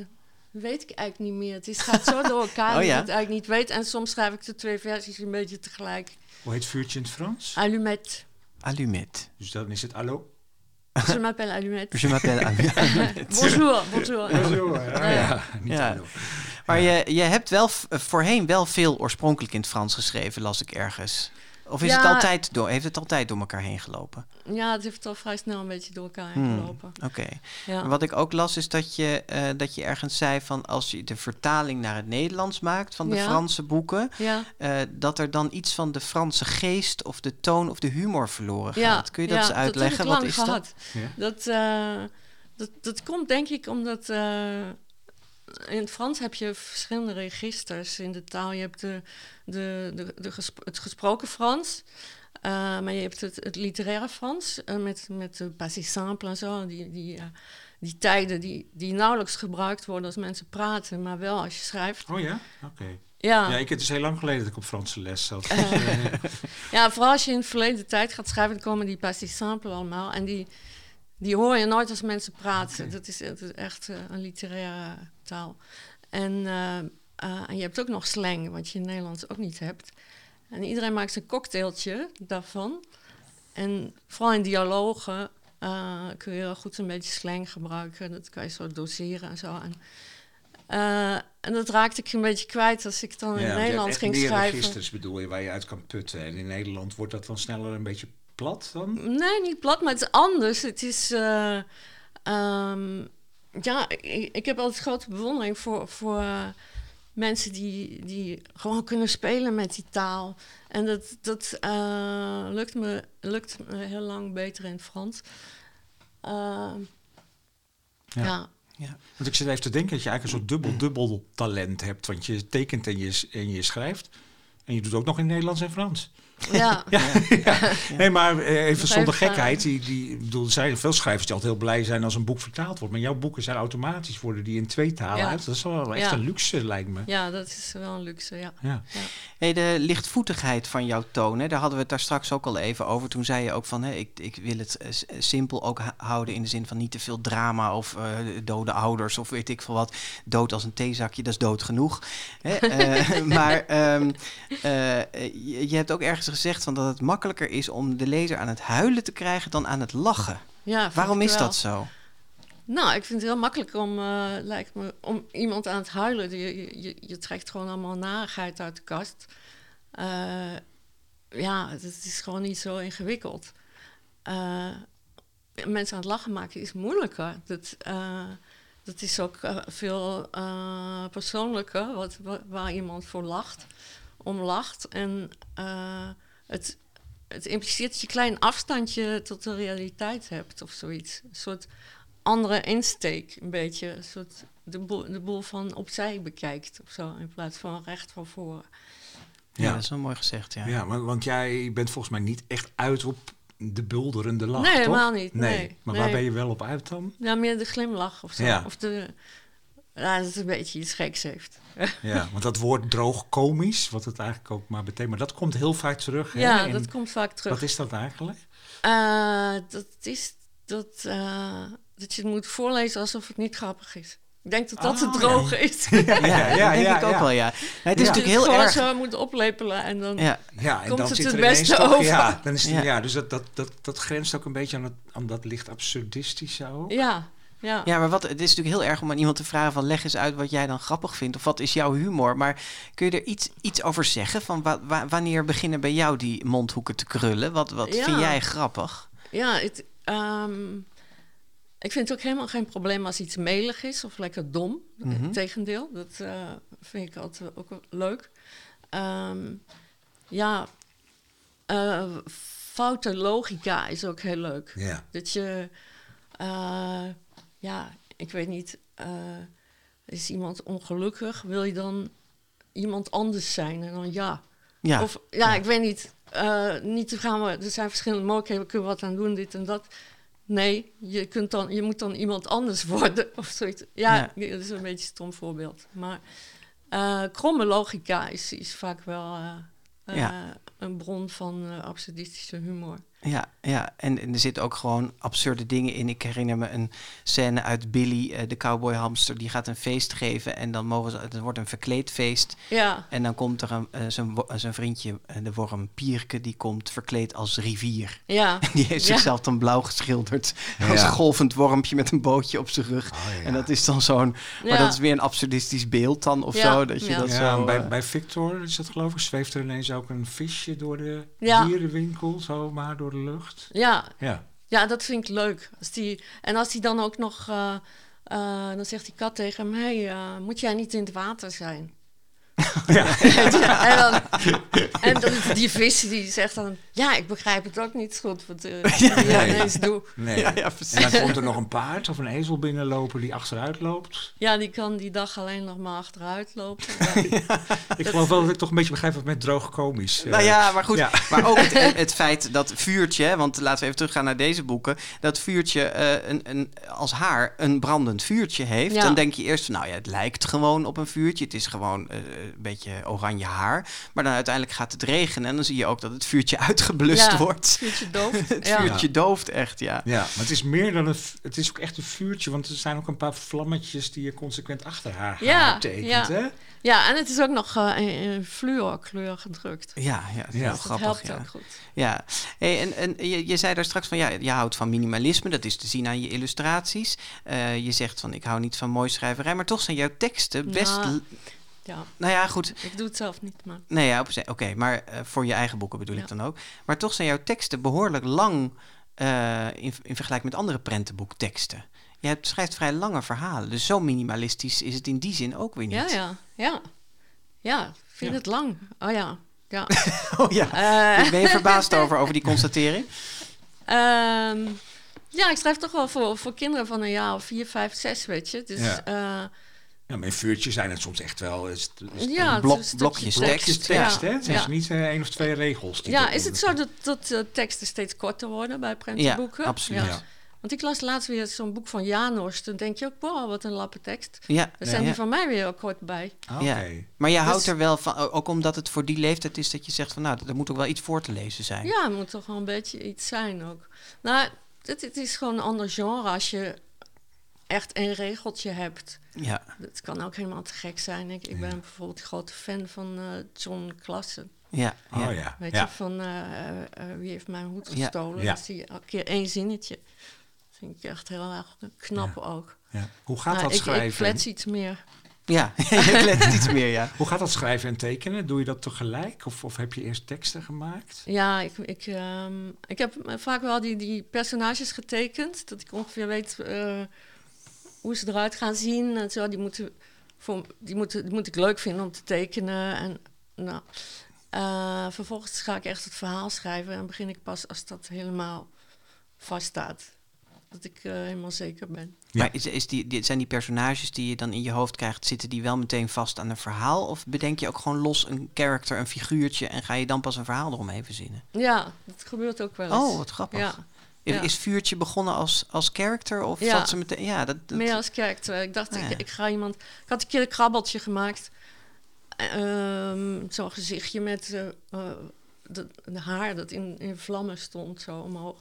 weet ik eigenlijk niet meer. Het is, gaat zo door *laughs* elkaar Oh dat ja? ik het eigenlijk niet weet. En soms schrijf ik de twee versies een beetje tegelijk. Hoe heet vuurtje in het Frans? Allumette. Allumet. Dus dan is het allo. Je m'appelle Allumette. Je m'appelle *laughs* Allumet. *laughs* Bonjour, bonjour. zo, ja. ja, niet Ja. allo. Maar je, je hebt wel voorheen wel veel oorspronkelijk in het Frans geschreven, las ik ergens. Of is het altijd door, heeft het altijd door elkaar heen gelopen? Ja, het heeft al vrij snel een beetje door elkaar heen Hmm, gelopen. Oké. Ja. Wat ik ook las is dat je, eh, dat je ergens zei van als je de vertaling naar het Nederlands maakt van de Ja. Franse boeken, ja. eh, dat er dan iets van de Franse geest of de toon of de humor verloren Ja, gaat. Kun je dat ja, eens uitleggen? heb ik Wat is gehad. Ja. Dat, eh, dat, dat komt denk ik omdat eh, in het Frans heb je verschillende registers in de taal. Je hebt de, de, de, de het gesproken Frans, eh, maar je hebt het, het literaire Frans eh, met, met de passé simple en zo. Die, die, die tijden die, die nauwelijks gebruikt worden als mensen praten, maar wel als je schrijft. Oh ja? Oké. Ja, Ja, ik het is heel lang geleden dat ik op Franse les zat. *laughs* Ja, vooral als je in het verleden tijd gaat schrijven, dan komen die passé simple allemaal. En die, die hoor je nooit als mensen praten. Dat, is, dat is echt eh, een literaire taal. En, eh, eh, en je hebt ook nog slang, wat je in Nederlands ook niet hebt. En iedereen maakt een cocktailtje daarvan. En vooral in dialogen eh, kun je heel goed een beetje slang gebruiken. Dat kan je zo doseren en zo. En, en dat raakte ik een beetje kwijt als ik dan in ja, echt ging meer schrijven. registers bedoel je, waar je uit kan putten. En in Nederland wordt dat dan sneller een beetje plat dan? Nee, niet plat, maar het is anders. Het is. eh, ehm, ja, ik, ik heb altijd grote bewondering voor, voor eh, mensen die, die gewoon kunnen spelen met die taal. En dat, dat eh, lukt, me, lukt me heel lang beter in het Frans. Uh, Ja. ja. Ja. Want ik zit even te denken dat je eigenlijk een soort dubbel-dubbel talent hebt. Want je tekent en je, en je schrijft. En je doet ook nog in Nederlands en Frans. Ja, *laughs* Ja, ja. Nee, maar eh, even zonder gekheid. Die, die, ik bedoel, er zijn veel schrijvers die altijd heel blij zijn als een boek vertaald wordt. Maar jouw boeken zijn automatisch, worden die in twee talen Ja. uit. Dat is wel echt Ja. een luxe, lijkt me. ja, dat is wel een luxe, ja. Ja. Hey, de lichtvoetigheid van jouw toon, hè, daar hadden we het daar straks ook al even over. Toen zei je ook van, hè, ik, ik wil het eh, s- simpel ook houden in de zin van niet te veel drama of eh, dode ouders of weet ik veel wat. Dood als een theezakje, dat is dood genoeg. Hè? Eh, *laughs* maar ehm, eh, je, je hebt ook ergens gezegd van dat het makkelijker is om de lezer aan het huilen te krijgen dan aan het lachen. ja Waarom is wel. dat zo? Nou, ik vind het heel makkelijk om, eh, lijkt me, om iemand aan het huilen. Je, je, je, trekt gewoon allemaal narigheid uit de kast. Eh, ja, het is gewoon niet zo ingewikkeld. Eh, mensen aan het lachen maken is moeilijker. Dat, dat is ook veel persoonlijker, wat, wa- waar iemand voor lacht, om lacht. En eh, het, het impliceert dat je een klein afstandje tot de realiteit hebt of zoiets. Een soort andere insteek, een beetje. Een soort de boel, de boel van opzij bekijkt of zo, in plaats van recht van voren. Ja, Ja. dat is wel mooi gezegd, ja. Ja, want, want jij bent volgens mij niet echt uit op de bulderende lach, Nee, toch? helemaal niet, nee, Maar nee. waar ben je wel op uit dan? Ja, meer de glimlach of zo. Ja. Of de, ja, dat het een beetje iets geks heeft. *laughs* Ja, want dat woord *laughs* droog komisch, wat het eigenlijk ook maar betekent, maar dat komt heel vaak terug. Hè? Ja, En dat komt vaak terug. Wat is dat eigenlijk? Eh, dat is dat, eh, dat je het moet voorlezen alsof het niet grappig is. Ik denk dat dat Ah, het droge is. *laughs* Ja, ja, dat denk ja, ik ook ja. wel, ja. Nee, het is Ja. Natuurlijk heel het gewoon erg... zo moet oplepelen en dan... Ja, Ja, en Komt dan het zit het beste toch, over? Ja, dan is het, Ja. ja. dus dat, dat, dat, dat grenst ook een beetje aan, het, aan dat licht absurdistische ook. ja, ja. Ja, maar wat, het is natuurlijk heel erg om aan iemand te vragen van leg eens uit wat jij dan grappig vindt of wat is jouw humor. Maar kun je er iets, iets over zeggen van wa- wa- wanneer beginnen bij jou die mondhoeken te krullen? Wat, wat Ja. vind jij grappig? Ja, het, ehm, ik vind het ook helemaal geen probleem als iets melig is of lekker dom. Mhm. Integendeel, dat eh, vind ik altijd ook leuk. Ehm, ja, eh, foute logica is ook heel leuk. Dat je, eh, ja, ik weet niet, eh, is iemand ongelukkig? Wil je dan iemand anders zijn? En dan ja. Ja, Of ja, ik weet niet. eh, niet te gaan we. Er zijn verschillende mogelijkheden. We kunnen wat aan doen, dit en dat. Nee, je, kunt dan, je moet dan iemand anders worden *laughs* of zoiets. Ja, dat is een beetje een stom voorbeeld. Maar eh, kromme logica is, is vaak wel Ja. Een bron van eh, absurdistische humor. ja, ja. En, en er zitten ook gewoon absurde dingen in. Ik herinner me een scène uit Billy, eh, de cowboyhamster. Die gaat een feest geven en dan mogen ze, het wordt een verkleedfeest. Ja, En dan komt er een, eh, zijn, vriendje, de worm Pierke, die komt verkleed als rivier. ja. *laughs* Die heeft Ja. zichzelf dan blauw geschilderd. Als Ja. golvend wormpje met een bootje op zijn rug. Oh, ja. En dat is dan zo'n... Maar Ja. dat is weer een absurdistisch beeld dan of Ja, zo. Dat je ja. dat Ja, zo... bij, bij Victor is dat geloof ik, zweeft er ineens ook een visje door de Ja. dierenwinkel, zomaar door de lucht. ja, Ja. Ja, dat vind ik leuk. Als die, en als hij dan ook nog... eh, eh, dan zegt die kat tegen hem... Hey, eh, moet jij niet in het water zijn? *laughs* en, dan, en dan die vis die zegt dan... Ja, ik begrijp het ook niet goed wat uh, *laughs* ja, nee. ineens doe. Nee. Ja, ja, precies. En dan komt er nog een paard of een ezel binnenlopen die achteruit loopt. Ja, die kan die dag alleen nog maar achteruit lopen. *laughs* Ja. Ik geloof wel dat ik toch een beetje begrijp wat met droog komisch. eh, Nou ja, maar goed. ja. Maar ook het, het feit dat vuurtje, want laten we even teruggaan naar deze boeken. Dat vuurtje eh, een, een, als haar een brandend vuurtje heeft. Ja. Dan denk je eerst van, nou ja, het lijkt gewoon op een vuurtje. Het is gewoon eh, beetje oranje haar. Maar dan uiteindelijk gaat het regenen en dan zie je ook dat het vuurtje *laughs* uitgeblust Ja, wordt. Het vuurtje doof. *laughs* Het ja. vuurtje dooft echt, ja. Ja, maar het is meer dan een... Het is ook echt een vuurtje, want er zijn ook een paar vlammetjes die je consequent achter haar Ja, tekent, ja. hè? ja, en het is ook nog eh, in, in fluorkleur gedrukt. Ja, ja, dat is Ja. heel Dat grappig. helpt Ja. ook goed. Ja, hey, en, en je, je zei daar straks van ja, je houdt van minimalisme, dat is te zien aan je illustraties. Eh, je zegt van ik hou niet van mooi schrijverij, maar toch zijn jouw teksten best. Ja. Ja, Nou ja, goed. ik doe het zelf niet, maar... Nee, ja, op zich- oké, maar eh, voor je eigen boeken bedoel Ja. ik dan ook. Maar toch zijn jouw teksten behoorlijk lang eh, in, in vergelijking met andere prentenboekteksten. Je hebt, schrijft vrij lange verhalen, dus zo minimalistisch is het in die zin ook weer niet. Ja, ja, ja. Ja, ik vind Ja. het lang. Oh ja, ja. *laughs* Oh ja, Eh, ben je verbaasd over, over die constatering? *laughs* Ehm, ja, ik schrijf toch wel voor, voor kinderen van een jaar of vier, vijf, zes, weet je. Dus Ja. Ja, maar in vuurtjes zijn het soms echt wel... Is, het- is het blokjes tekst. tekst, Ja. hè? Het zijn Ja. niet eh, één of twee regels. die Ja, is het zo dat, dat eh, teksten steeds korter worden bij Ja, prentenboeken? absoluut. Ja. Want ik las laatst weer zo'n boek van Janos. Dan denk je ook, wow, wat een lappe tekst. Ja, Daar zijn ja. die van mij weer ook kort bij. Ah, Oké. Ja. Maar je houdt Dus- er wel van, ook omdat het voor die leeftijd is dat je zegt van nou, er moet ook wel iets voor te lezen zijn. Ja, het moet toch wel een beetje iets zijn ook. Nou, het, het is gewoon een ander genre als je echt een regeltje hebt. Ja. Het kan ook helemaal te gek zijn. Ik, ik ben bijvoorbeeld een grote fan van eh, John Klassen. Ja, Oh ja. ja. Weet ja. je, van eh, eh, wie heeft mijn hoed Ja. gestolen? Ja. Dat zie je elke keer één zinnetje. Dat vind ik echt heel erg knap ook. Ja. Hoe gaat Nou, dat ik, ik schrijven? flets iets meer. Ja, *laughs* je let iets meer, ja. Hoe gaat dat schrijven en tekenen? Doe je dat tegelijk? Of, of heb je eerst teksten gemaakt? Ja, ik, ik, ehm, ik heb vaak wel die, die personages getekend. Dat ik ongeveer weet hoe ze eruit gaan zien. En zo. Die, moeten, voor, die, moeten, die moet ik leuk vinden om te tekenen. En, nou, eh, vervolgens ga ik echt het verhaal schrijven. En begin ik pas als dat helemaal vaststaat. Dat ik eh, helemaal zeker ben. Ja. Maar is, is die, die- zijn die personages die je dan in je hoofd krijgt, zitten die wel meteen vast aan een verhaal? Of bedenk je ook gewoon los een character, een figuurtje en ga je dan pas een verhaal eromheen verzinnen? Ja, dat gebeurt ook wel eens. Oh, wat grappig. Ja, Is- ja. Is Vuurtje begonnen als, als character of Ja. zat ze meteen... Ja, dat, dat- meer als karakter. Ik dacht, Ah, ja. ik, ik ga iemand... Ik had een keer een krabbeltje gemaakt. Ehm, Zo'n gezichtje met eh, eh, de, de haar dat in, in vlammen stond, zo omhoog.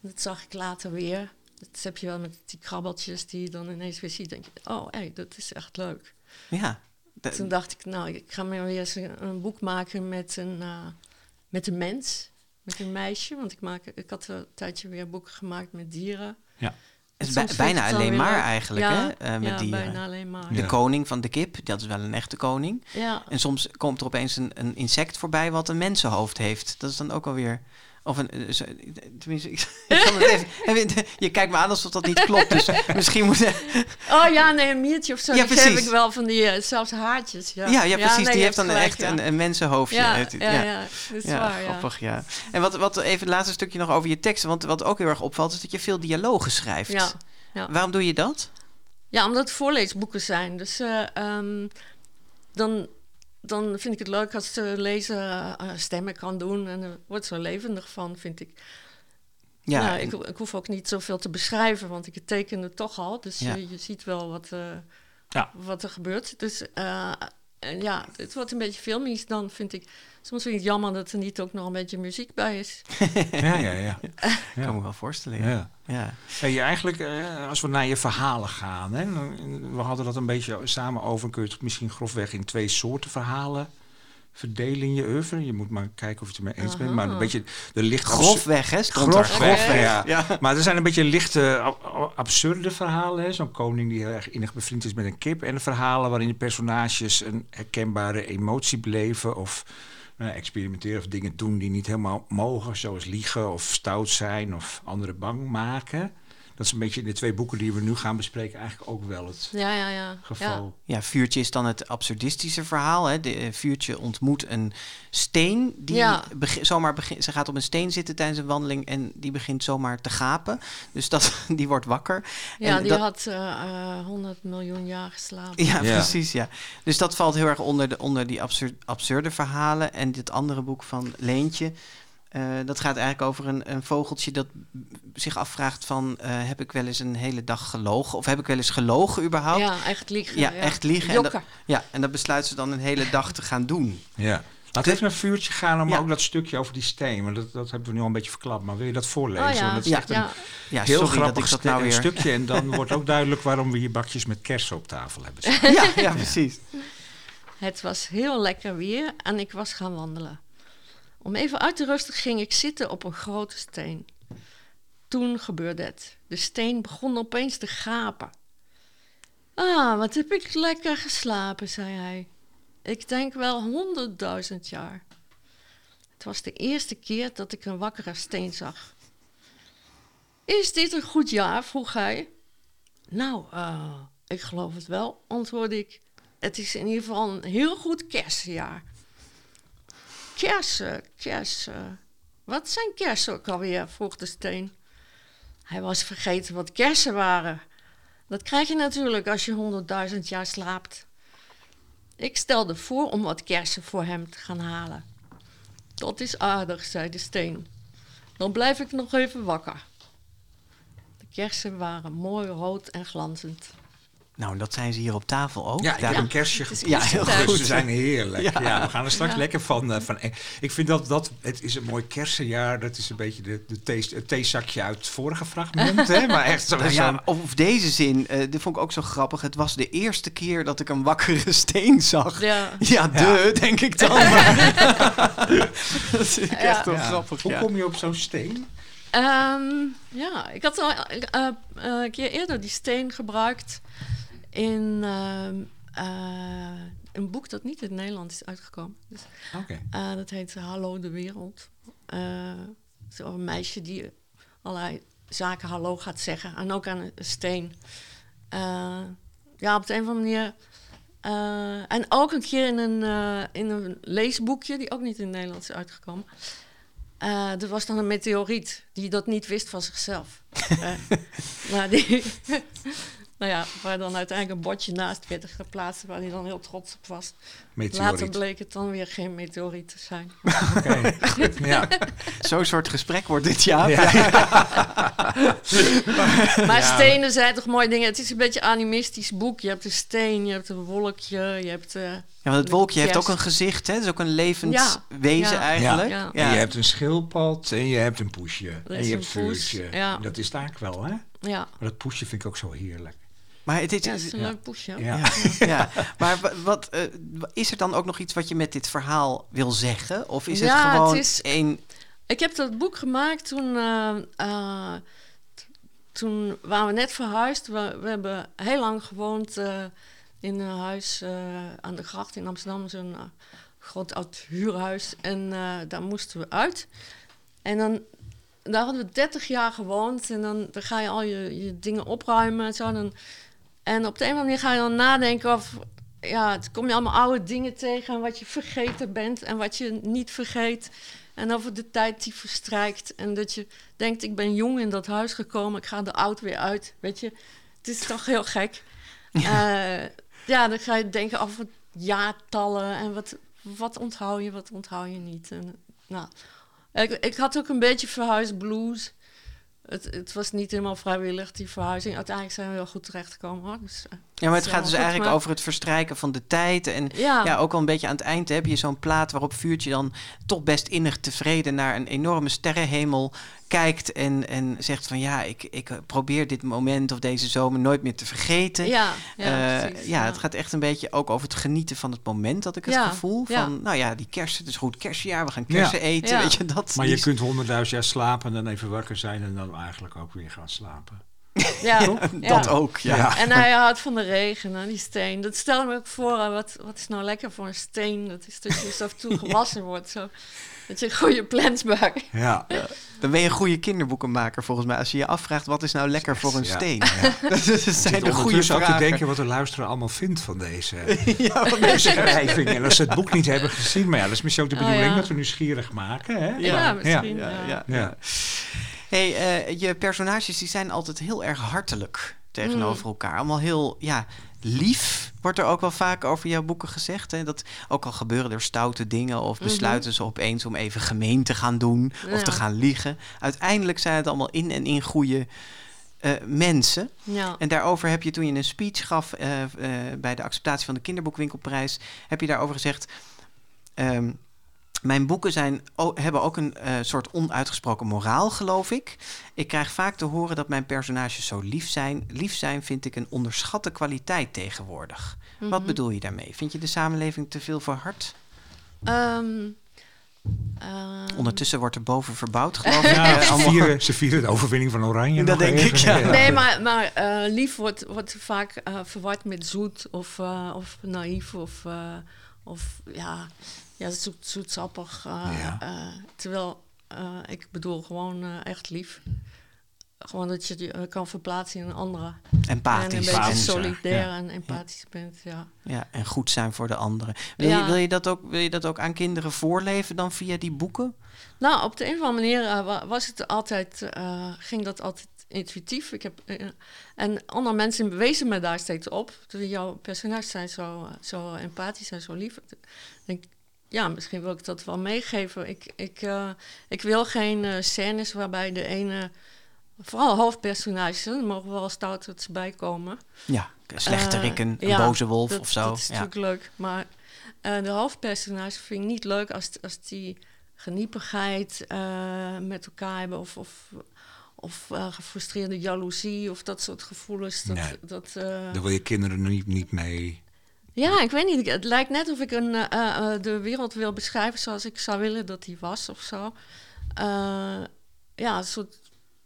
Dat zag ik later weer. Dat heb je wel met die krabbeltjes die je dan ineens weer ziet. denk je, oh, hey, dat is echt leuk. ja. Toen dacht ik, nou, ik ga maar weer eens een, een boek maken met een, eh, met een mens. Met een meisje. Want ik, maak, ik had een tijdje weer boeken gemaakt met dieren. Ja. het is bijna het alleen maar leuk. eigenlijk, ja, hè? eh, met ja, dieren. bijna alleen maar. De Ja. koning van de kip, dat is wel een echte koning. Ja, En soms komt er opeens een, een insect voorbij wat een mensenhoofd heeft. Dat is dan ook alweer... Of een, eh, tenminste, ik, *laughs* ik kan het even, *laughs* je kijkt me aan alsof dat niet klopt. Dus *laughs* misschien moet... Oh ja, nee, een miertje of zo. Ja, precies. ik wel van die, eh, zelfs haartjes. Ja, Ja, ja, precies. nee, die heeft dan gelijk, echt ja. een, een mensenhoofdje. Ja, ja, ja, dat is waar, grappig, ja. En wat, wat even het laatste stukje nog over je teksten. Want wat ook heel erg opvalt, is dat je veel dialogen schrijft. Ja, ja. Waarom doe je dat? Ja, omdat het voorleesboeken zijn. Dus eh, ehm, dan, dan vind ik het leuk als de lezer eh, stemmen kan doen. En er wordt zo levendig van, vind ik. Ja, nou, ik, ik hoef ook niet zoveel te beschrijven, want ik teken het toch al. Dus Ja. je, je ziet wel wat, eh, Ja. wat er gebeurt. Dus eh, en ja, het wordt een beetje filmisch dan, vind ik. Soms vind ik het jammer dat er niet ook nog een beetje muziek bij is. *laughs* Ja, ja, ja. *laughs* Ik kan me wel voorstellen. Ja. ja. Ja. Hey, eigenlijk, eh, als we naar je verhalen gaan, hè, dan- we hadden dat een beetje samen over. Kun je het misschien grofweg in twee soorten verhalen verdelen in je oeuvre? Je moet maar kijken of je het ermee eens bent. Maar een beetje de licht Grofweg, hè? Grofweg. Ja. Ja. Maar er zijn een beetje lichte, ab- ab- absurde verhalen. hè. Zo'n koning die heel erg innig bevriend is met een kip. En de verhalen waarin de personages een herkenbare emotie beleven. Of nou, experimenteren of dingen doen die niet helemaal mogen. Zoals liegen of stout zijn of anderen bang maken. Dat is een beetje in de twee boeken die we nu gaan bespreken eigenlijk ook wel het Ja, ja, ja. geval. Ja, Vuurtje is dan het absurdistische verhaal. Hè. De, eh, Vuurtje ontmoet een steen. Die Ja. zomaar begint. Ze gaat op een steen zitten tijdens een wandeling en die begint zomaar te gapen. Dus dat, *laughs* die wordt wakker. Ja, En die dat- had eh, eh, 100 miljoen jaar geslapen. Ja, Ja. precies. Ja. Dus dat valt heel erg onder, de, onder die absur- absurde verhalen. En dit andere boek van Leentje. Eh, dat gaat eigenlijk over een, een vogeltje dat zich afvraagt van... eh, heb ik wel eens een hele dag gelogen? Of heb ik wel eens gelogen überhaupt? Ja, echt liegen. Ja, echt liegen. En dat, ja, en dat besluit ze dan een hele dag te gaan doen. Ja. Laat even een vuurtje gaan om Ja. ook dat stukje over die steen. Want dat, dat hebben we nu al een beetje verklapt. Maar wil je dat voorlezen? Oh ja, dat is Ja. echt een ja. Ja, heel sorry grappig dat ik dat nou weer... stukje. En dan *laughs* wordt ook duidelijk waarom we hier bakjes met kersen op tafel hebben. *laughs* staan. Ja, ja, precies. Het was heel lekker weer en ik was gaan wandelen. Om even uit te rusten ging ik zitten op een grote steen. Toen gebeurde het. De steen begon opeens te gapen. Ah, wat heb ik lekker geslapen, zei hij. Ik denk wel honderdduizend jaar. Het was de eerste keer dat ik een wakkere steen zag. Is dit een goed jaar? vroeg hij. Nou, uh, ik geloof het wel, antwoordde ik. Het is in ieder geval een heel goed kerstjaar. Kersen, kersen. Wat zijn kersen ook alweer? vroeg de steen. Hij was vergeten wat kersen waren. Dat krijg je natuurlijk als je honderdduizend jaar slaapt. Ik stelde voor om wat kersen voor hem te gaan halen. Dat is aardig, zei de steen. Dan blijf ik nog even wakker. De kersen waren mooi rood en glanzend. Nou, dat zijn ze hier op tafel ook. Ja, ik heb een *laughs* kerstje is. Ja, heel Dus goed. Ze zijn heerlijk. Ja. Ja. we gaan er straks Ja. lekker van, eh, van. Ik vind dat, dat het is een mooi kersenjaar. Dat is een beetje de, de thee, het theezakje uit het vorige fragment. hè? *laughs* Maar echt zo. Nou zo'n- ja, of deze zin, eh dit vond ik ook zo grappig. Het was de eerste keer dat ik een wakkere *laughs* steen zag. Ja. Ja, de, denk ik dan. Dat vind ik echt wel Ja. grappig. Hoe kom je op zo'n steen? Ehm, ja, ik had al eh, eh, een keer eerder die steen gebruikt in ehm, eh, een boek dat niet in het Nederland is uitgekomen. Dus, Oké. eh, dat heet Hallo de Wereld. Eh, een meisje die allerlei zaken hallo gaat zeggen. En ook aan een steen. Ja, op de een of andere manier. en ook een keer in een, in een leesboekje, die ook niet in het Nederlands is uitgekomen. Er was dan een meteoriet die dat niet wist van zichzelf. *laughs* Maar die, nou ja, waar dan uiteindelijk een bordje naast werd geplaatst, waar hij dan heel trots op was. Later bleek het dan weer geen meteoriet te zijn. Oké. *laughs* Ja. Zo'n soort gesprek wordt dit jaar. *laughs* Maar stenen zijn toch mooie dingen. Het is een beetje een animistisch boek. Je hebt een steen, je hebt een wolkje, je hebt... eh, Ja, want het wolkje heeft ook een gezicht, hè? Het is ook een levend Ja. wezen Ja. eigenlijk. Ja. En je hebt een schildpad en je hebt een poesje. En je een hebt poes, vuurtje. ja. Dat is eigenlijk wel, hè? ja, Maar dat poesje vind ik ook zo heerlijk. Maar het is, ja, het is een Ja. leuk poesje. Ja. *laughs* ja, maar wa- wat, eh, is er dan ook nog iets wat je met dit verhaal wil zeggen? Of is het Ja, het gewoon is- een... Ik heb dat boek gemaakt toen, eh, eh, toen waren we net verhuisd. We, we hebben heel lang gewoond in een huis aan de gracht in Amsterdam. Zo'n groot oud huurhuis. En daar moesten we uit. En dan, daar hadden we 30 jaar gewoond. En dan, dan ga je al je, je dingen opruimen en zo. Dan, en op de een of andere manier ga je dan nadenken of... Ja, het kom je allemaal oude dingen tegen en wat je vergeten bent en wat je niet vergeet. En over de tijd die verstrijkt. En dat je denkt, ik ben jong in dat huis gekomen, ik ga er oud weer uit. Weet je, het is toch heel gek. *laughs* Ja, ja dan ga je denken over jaartallen en wat, wat onthoud je, wat onthoud je niet. En, nou, ik, ik had ook een beetje verhuisblues. Het, het was niet helemaal vrijwillig, die verhuizing. Uiteindelijk zijn we wel goed terechtgekomen. Dus, eh, Ja, maar het gaat dus eigenlijk maar- over het verstrijken van de tijd. En Ja, ja, ook al een beetje aan het eind heb je zo'n plaat waarop Vuurtje dan toch best innig tevreden naar een enorme sterrenhemel kijkt. En, en zegt van ja, ik, ik probeer dit moment of deze zomer nooit meer te vergeten. ja, ja, Eh, precies, ja, het gaat echt een beetje ook over het genieten van het moment, dat ik het Ja, gevoel ja. van, nou ja, die kerst, het is goed kerstjaar, we gaan kersen eten, Ja. weet je, dat. Maar je kunt honderdduizend jaar slapen en dan even wakker zijn en dan eigenlijk ook weer gaan slapen. *laughs* Ja, Dat ja. ook, ja. En hij houdt van de regen en die steen. Dat stel me ook voor, wat, wat is nou lekker voor een steen? Dat is dat je en toe *laughs* gewassen wordt. Zo. Dat je een goede plans maakt. Ja. Dan ben je een goede kinderboekenmaker volgens mij, als je je afvraagt, wat is nou lekker voor een Ja. steen? Ja. *laughs* dat zijn de goede ook te vragen. denken wat de luisteraar allemaal vindt van deze ja, wat beschrijving. En als ze het boek niet hebben gezien, maar ja, dat is misschien ook de Oh, bedoeling ja. dat we nieuwsgierig maken. Hè? Ja, misschien. ja, ja. Hey, eh, je personages die zijn altijd heel erg hartelijk tegenover elkaar. Allemaal heel ja, lief, wordt er ook wel vaak over jouw boeken gezegd. Hè? Dat ook al gebeuren er stoute dingen of besluiten ze opeens om even gemeen te gaan doen of te gaan liegen. Uiteindelijk zijn het allemaal in en in goede eh, mensen. Ja. En daarover heb je toen je een speech gaf eh, bij de acceptatie van de kinderboekwinkelprijs, heb je daarover gezegd. ehm, mijn boeken zijn, o- hebben ook een eh, soort onuitgesproken moraal, geloof ik. Ik krijg vaak te horen dat mijn personages zo lief zijn. Lief zijn vind ik een onderschatte kwaliteit tegenwoordig. Wat Mhm. bedoel je daarmee? Vind je de samenleving te veel verhard? Ehm, ehm, Ondertussen wordt er boven verbouwd, geloof ik. Ja, Eh, ze, allemaal- vieren, ze vieren de overwinning van Oranje. Dat nog denk even. ik, ja. Nee, maar, maar eh, lief wordt, wordt vaak eh, verward met zoet of, of naïef of, eh, of ja, ja zoet, zoetsappig. eh, Ja. eh, terwijl eh, ik bedoel gewoon echt lief. gewoon dat je je kan verplaatsen in een andere. En een beetje Empathisch, ja. solidair Ja. en empathisch bent, ja. Ja, en goed zijn voor de anderen. Wil, je, Ja. wil, je dat ook, wil je dat ook aan kinderen voorleven dan via die boeken? Nou, op de een of andere manier wa- was het altijd, ging dat altijd intuïtief. Ik heb, en andere mensen bewezen me daar steeds op. Dus jouw personages zijn zo, zo empathisch en zo lief. Ik denk, ja, misschien wil ik dat wel meegeven. Ik, ik, eh, ik wil geen eh, scènes waarbij de ene, vooral hoofdpersonages, er mogen wel stouterts bij komen. Ja, slechterik, een, Eh, een ja, boze wolf dat, of zo. Dat is ja. natuurlijk leuk. Maar eh, de hoofdpersonages vind ik niet leuk als, als die geniepigheid eh, met elkaar hebben. Of, of, of eh, gefrustreerde jaloezie of dat soort gevoelens. Dat, Nee. dat, eh, Daar wil je kinderen niet, niet mee. Ja, ik weet niet. Het lijkt net of ik een, eh, eh, de wereld wil beschrijven zoals ik zou willen dat die was of zo. Eh, ja, een soort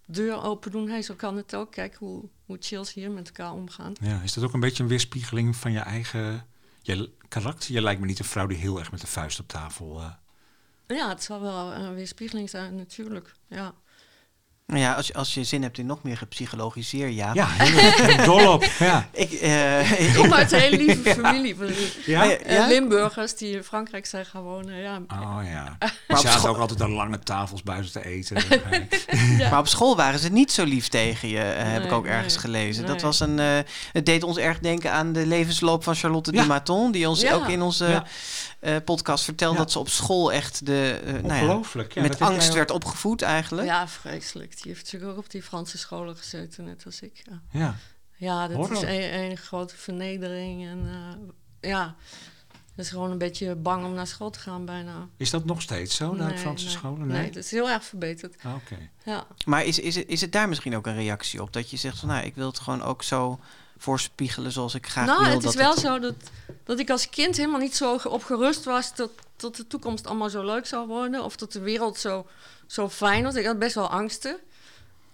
deur open doen. Hey, zo kan het ook. Kijk hoe, hoe chill ze hier met elkaar omgaan. Ja, is dat ook een beetje een weerspiegeling van je eigen je karakter? Je lijkt me niet een vrouw die heel erg met de vuist op tafel... Ja, het zal wel een weerspiegeling zijn, natuurlijk. Ja. Nou ja, als je, als je zin hebt in nog meer gepsychologiseerd, ja. Ja, dol op. Ja. *laughs* Ik, eh, Ik kom uit een hele lieve *laughs* familie. Ja? eh, Ja? Limburgers die in Frankrijk zijn gaan wonen. Ja. Oh ja. *laughs* Maar school- zaten ook altijd aan lange tafels buiten te eten. Ja. Maar op school waren ze niet zo lief tegen je, eh, heb ik ook ergens nee, gelezen. Dat was een, eh, het deed ons erg denken aan de levensloop van Charlotte Ja. de Maton, die ons Ja. ook in onze Eh, podcast vertelde Ja. dat ze op school echt de, eh, nou ja, met angst werd opgevoed eigenlijk. ja, vreselijk. Die heeft natuurlijk ook op die Franse scholen gezeten, net als ik. Ja. Ja. ja dat Horror. is een, een grote vernedering. En eh, ja, dat is gewoon een beetje bang om naar school te gaan bijna. Is dat nog steeds zo, naar Nee, Franse nee. scholen? Nee, Nee. dat is heel erg verbeterd. Ah, Oké. Ja. Maar is, is, het, is het daar misschien ook een reactie op? Dat je zegt van nou, ik wil het gewoon ook zo voorspiegelen zoals ik graag nou, wil het is dat wel zo dat, dat ik als kind helemaal niet zo ge- op gerust was dat, dat de toekomst allemaal zo leuk zou worden. Of dat de wereld zo, zo fijn was. Ik had best wel angsten.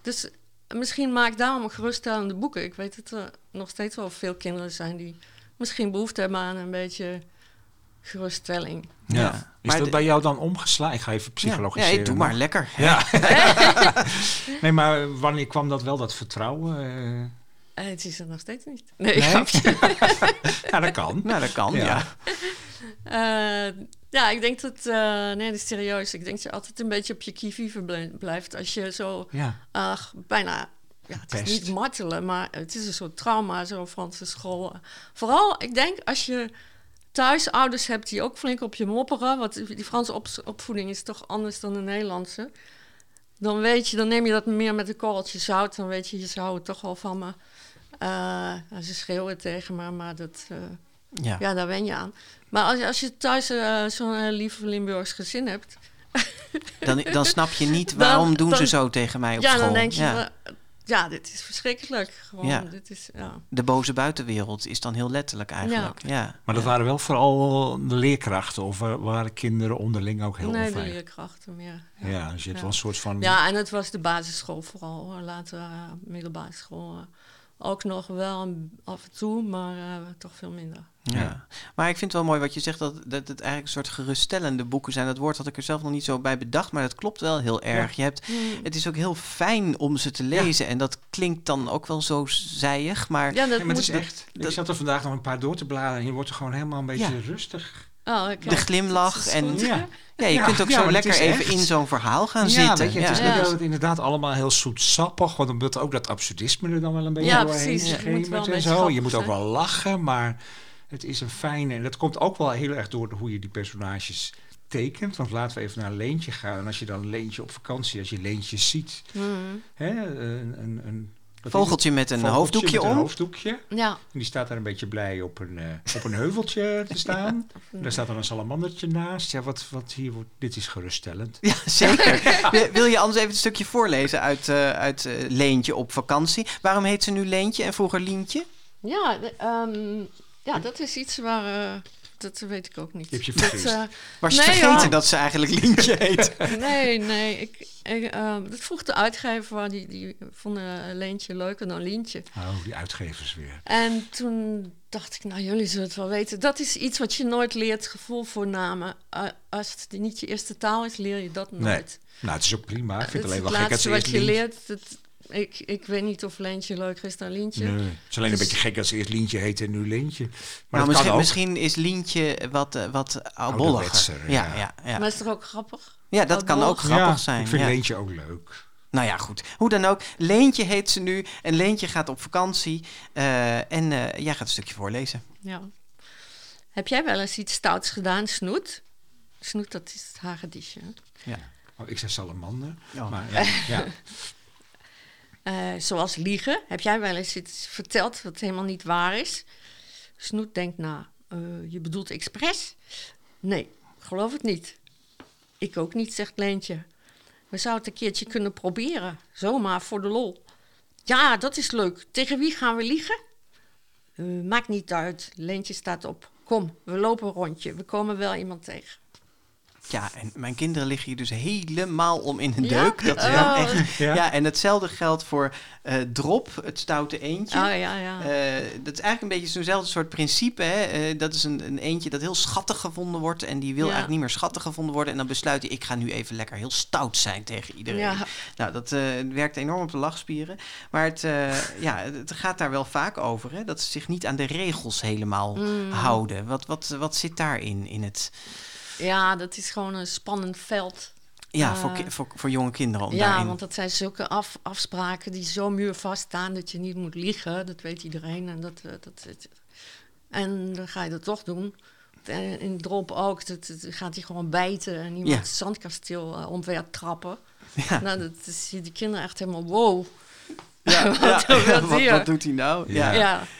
Dus misschien maak ik daarom geruststellende boeken. Ik weet dat er nog steeds wel veel kinderen zijn die misschien behoefte hebben aan een beetje geruststelling. Ja. Ja. Is Maar dat de- bij jou dan omgeslagen? Ik ga even Ja, psychologiseren. ja, doe maar lekker. Ja. *laughs* nee, maar wanneer kwam dat wel, dat vertrouwen? Eh? Het is er nog steeds niet. Nee, Nee? *laughs* ja, dat kan. Nou, dat kan, Ja. ja. Eh, ja, ik denk dat... eh, nee, dat is serieus. Ik denk dat je altijd een beetje op je kievive blij- blijft. Als je zo Ja. ach, bijna... Ja, het Pest. is niet martelen, maar het is een soort trauma, zo'n Franse school. Vooral, ik denk, als je thuis ouders hebt die ook flink op je mopperen... want die Franse op- opvoeding is toch anders dan de Nederlandse... dan weet je, dan neem je dat meer met een korreltje zout... dan weet je, je zou het toch wel van me... Eh, ze schreeuwen tegen me, maar dat... eh, ja. ja, daar wen je aan. Maar als, je- als je thuis eh, zo'n lief Limburgs gezin hebt... *laughs* Dan, dan snap je niet Dan- waarom doen ze zo tegen mij op ja, school. dan denk je... ja. ja, dit is verschrikkelijk. Gewoon, Ja. dit is... Ja. De boze buitenwereld is dan heel letterlijk eigenlijk. Ja. Maar dat Ja. waren wel vooral de leerkrachten of wa- waren kinderen onderling ook heel nee, de onveilig? leerkrachten meer. Ja, dus je hebt Ja. wel een soort van... Ja, en het was de basisschool vooral. Later uh, middelbare school ook nog wel af en toe, maar eh, toch veel minder. Ja. maar ik vind het wel mooi wat je zegt, dat, dat het eigenlijk een soort geruststellende boeken zijn. Dat woord had ik er zelf nog niet zo bij bedacht, maar dat klopt wel heel erg. Je hebt, het is ook heel fijn om ze te lezen en dat klinkt dan ook wel zo zijig, maar Ja, dat Ja, maar het moet... is echt... Ik zat er vandaag nog een paar door te bladeren en je wordt er gewoon helemaal een beetje rustig. Oh, de glimlach en. Ja. ja, je Ja, kunt ook ja, zo lekker even echt- in zo'n verhaal gaan ja, zitten. weet je, het is Ja. niet Ja. dat het inderdaad allemaal heel zoetsappig, want omdat ook dat absurdisme er dan wel een beetje Ja, doorheen precies. Het moet wel schemert een en zo. Je moet ook wel lachen, maar het is een fijne... En dat komt ook wel heel erg door hoe je die personages tekent. Want laten we even naar Leentje gaan. En als je dan Leentje op vakantie, als je Leentje ziet... Mhm. Hè, een, een, een, Vogeltje met een? Vogeltje hoofddoekje met een om. hoofddoekje. Ja, En die staat daar een beetje blij op een, eh, op een heuveltje te staan. *laughs* Daar staat dan een salamandertje naast. Ja, wat, wat hier wordt, dit is geruststellend. Ja, zeker. *laughs* Wil- je anders even een stukje voorlezen uit, eh, uit eh, Leentje op vakantie? Waarom heet ze nu Leentje en vroeger Lientje? ja, ehm, ja dat is iets waar... dat weet ik ook niet. Je hebt je Dat, vergist. eh, Was je Nee, vergeten dat ze eigenlijk Lientje *laughs* heet? Nee, nee. Ik, ik, ehm, dat vroeg de uitgever, die, die vonden Leentje leuker dan Lientje. Oh, die uitgevers weer. En toen dacht ik, nou, jullie zullen het wel weten. Dat is iets wat je nooit leert, gevoel voor namen. Eh, als het niet je eerste taal is, leer je dat nooit. Nou, het is ook prima. Ik vind het alleen het wel gek dat laatste ze wat je leert. Dat, ik, ik weet niet of Leentje leuker is dan Lientje. Nee. Het is alleen een Dus- beetje gek dat ze eerst Lientje heet en nu Leentje. Maar nou, misschien, kan ook. misschien is Lientje wat, eh, wat oudbolliger. Ouderwetser, Ja, ja. ja, ja. Maar is toch ook grappig? ja, dat kan ook grappig ja, zijn. Ik vind ja. Leentje ook leuk. Nou ja, goed. Hoe dan ook. Leentje heet ze nu. En Leentje gaat op vakantie. eh, en eh, jij gaat een stukje voorlezen. Ja. Heb jij wel eens iets stouts gedaan, Snoet? Snoet, dat is het hagedisje. hè? Oh, ik zei salamander. Ja. Maar ja, ja. *laughs* Eh, zoals liegen. Heb jij wel eens iets verteld wat helemaal niet waar is? Snoet denkt na. eh, je bedoelt expres? Nee, geloof het niet. Ik ook niet, zegt Leentje. We zouden het een keertje kunnen proberen. Zomaar voor de lol. Ja, dat is leuk. Tegen wie gaan we liegen? Eh, maakt niet uit. Leentje staat op. Kom, we lopen een rondje. We komen wel iemand tegen. Ja, en mijn kinderen liggen hier dus helemaal om in een Ja? deuk. Dat is Oh. wel echt. Ja. Ja. en hetzelfde geldt voor eh, Drop, het stoute eendje. Oh ja, ja. Eh, dat is eigenlijk een beetje zo'nzelfde soort principe. Hè? Eh, dat is een, een eentje dat heel schattig gevonden wordt. En die wil Ja. eigenlijk niet meer schattig gevonden worden. En dan besluit hij, ik ga nu even lekker heel stout zijn tegen iedereen. Ja. Nou, dat eh, werkt enorm op de lachspieren. Maar het, eh, *laughs* ja, het gaat daar wel vaak over. Hè? Dat ze zich niet aan de regels helemaal Mm. houden. Wat, wat, wat zit daarin? In het, ja, dat is gewoon een spannend veld. ja, Eh, voor, ki- voor, voor jonge kinderen. Om Ja, daarin... want dat zijn zulke af, afspraken die zo muurvast staan dat je niet moet liegen. Dat weet iedereen. En, dat, eh, dat, dat- en dan ga je dat toch doen. En in drop ook, dat, dat gaat hij gewoon bijten en iemand Ja. het zandkasteel uh, omver trappen. Ja. Nou, dat zie je die kinderen echt helemaal wow. *laughs* Ja, Wat ja, wil dat *laughs* wat, hier? wat doet hij nou? Ja.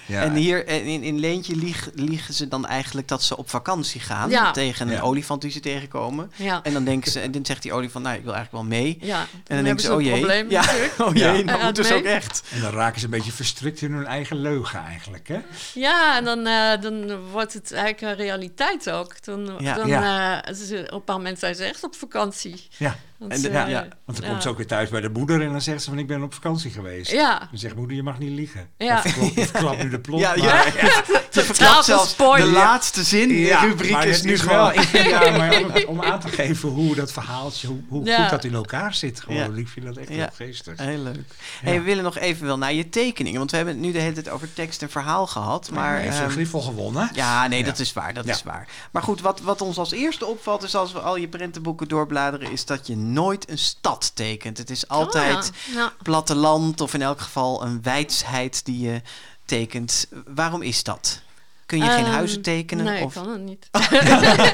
Ja. En hier en in, in Leentje lieg, liegen ze dan eigenlijk dat ze op vakantie gaan Ja. tegen een Ja. olifant die ze tegenkomen. ja, En dan denken ze, en dan zegt die olifant, nou ik wil eigenlijk wel mee. ja. En dan, denken ze, oh jee, probleem ja, *laughs* oh jee, Ja. nou Hij moeten ze ook echt. En dan raken ze een beetje verstrikt in hun eigen leugen eigenlijk. Hè? Ja, en dan, eh, dan wordt het eigenlijk een realiteit ook. Dan, Ja. dan, eh, ze- op een bepaald moment zijn ze echt op vakantie. Ja, Want, En de- eh, ja, want dan ja. komt ze ook weer thuis bij de moeder en dan zegt ze van ik ben op vakantie geweest. Ja, Dan zegt moeder je mag niet liegen. Ja. Ik verklap, ik verklap nu de plot. Ja, maar- ja, *laughs* verklapt zelfs de laatste zin in Ja, de rubriek is nu is gewoon... wel, ik *laughs* vind, ja, maar om, om aan te geven hoe dat verhaaltje, hoe, hoe Ja. goed dat in elkaar zit. Gewoon, Ja. Ik vind dat echt Ja. heel geestig. Heel leuk. Hey, we willen nog even wel naar je tekeningen. Want we hebben het nu de hele tijd over tekst en verhaal gehad. Maar, heeft ehm, een Griffel gewonnen. Ja, nee, Ja. dat is waar. Dat Ja. is waar. Maar goed, wat, wat ons als eerste opvalt, is als we al je prentenboeken doorbladeren, is dat je nooit een stad tekent. Het is altijd Oh, ja. Ja. platteland of in elk geval een wijsheid die je tekent. Waarom is dat? Kun je geen Ehm, huizen tekenen? Nee, of... ik kan het niet. *laughs*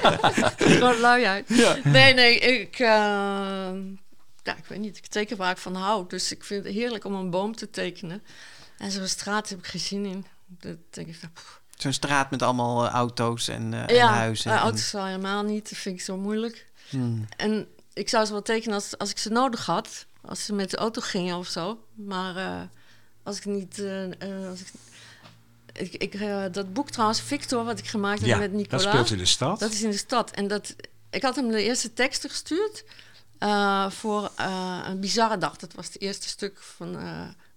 *laughs* Gewoon lui uit. Nee, nee, ik... eh, ja, ik weet niet. Ik teken waar ik van hou. Dus ik vind het heerlijk om een boom te tekenen. En zo'n straat heb ik geen zin in. Dat denk ik. Zo'n straat met allemaal eh, auto's en, eh, en ja, huizen. eh, en- auto's al helemaal niet. Dat vind ik zo moeilijk. Hmm. En ik zou ze wel tekenen als, als ik ze nodig had. Als ze met de auto gingen of zo. Maar eh, als ik niet... eh, eh, als ik, ik, ik, dat boek trouwens, Victor, wat ik gemaakt heb Ja, met dat Nicolas... speelt in de stad. Dat is in de stad. En dat, ik had hem de eerste teksten gestuurd voor een bizarre dag. Dat was het eerste stuk van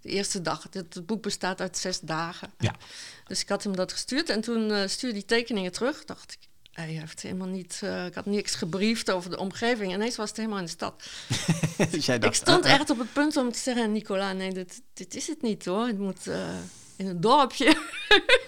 de eerste dag. Het, het boek bestaat uit zes dagen. Ja. Dus ik had hem dat gestuurd en toen stuurde hij tekeningen terug. Dacht ik, hij heeft helemaal niet, eh, ik had niks gebriefd over de omgeving. En ineens was het helemaal in de stad. dus *laughs* jij dacht, ik stond eh, eh, echt op het punt om te zeggen, Nicola, nee, dit, dit is het niet hoor. Het moet in een dorpje. *laughs*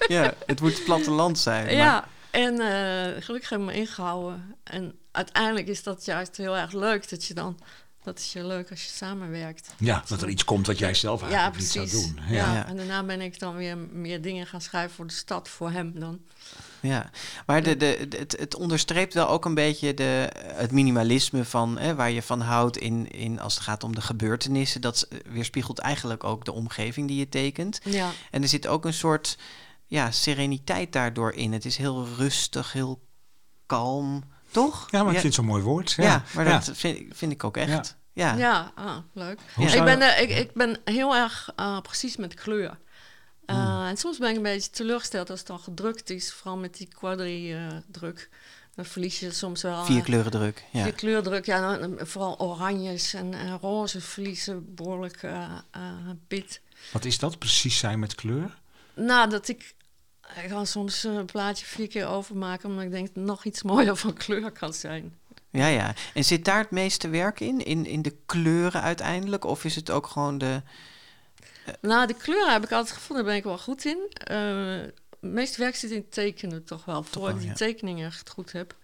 Ja, het moet het platteland zijn. maar- Ja, en eh, gelukkig hebben we me ingehouden. En uiteindelijk is dat juist heel erg leuk dat je dan. Dat is je leuk als je samenwerkt. Ja, dat er iets komt wat jij zelf Ja, eigenlijk niet zou doen. Ja. Ja. Ja. En daarna ben ik dan weer meer dingen gaan schrijven voor de stad, voor hem dan. Ja, maar de, de, de- het, het onderstreept wel ook een beetje de, het minimalisme van hè, waar je van houdt in, in als het gaat om de gebeurtenissen. Dat weerspiegelt eigenlijk ook de omgeving die je tekent. Ja, En er zit ook een soort ja, sereniteit daardoor in. Het is heel rustig, heel kalm, toch? Ja, maar ik vind het zo'n mooi woord. ja, Ja, maar Ja. dat vind, vind ik ook echt. Ja. ja. ah, leuk. Ik, ben, eh, ik, ik ben heel erg eh, precies met kleur. Eh. En soms ben ik een beetje teleurgesteld als het dan gedrukt is, vooral met die quadri-druk. dan verlies je soms wel. Vier eh, kleuren druk. Ja. Je kleurdruk, ja, dan, eh, vooral oranjes en, en roze verliezen behoorlijk eh eh, pit. Wat is dat? Precies zijn met kleur? Nou, dat ik, ik kan soms een plaatje vier keer overmaken, omdat ik denk dat het nog iets mooier van kleur kan zijn. ja, ja. En zit daar het meeste werk in? in? In de kleuren uiteindelijk? Of is het ook gewoon de, Nou, de kleuren heb ik altijd gevonden, daar ben ik wel goed in. Uh, het meeste werk zit in tekenen toch wel, voor ik die ja. tekeningen echt goed heb.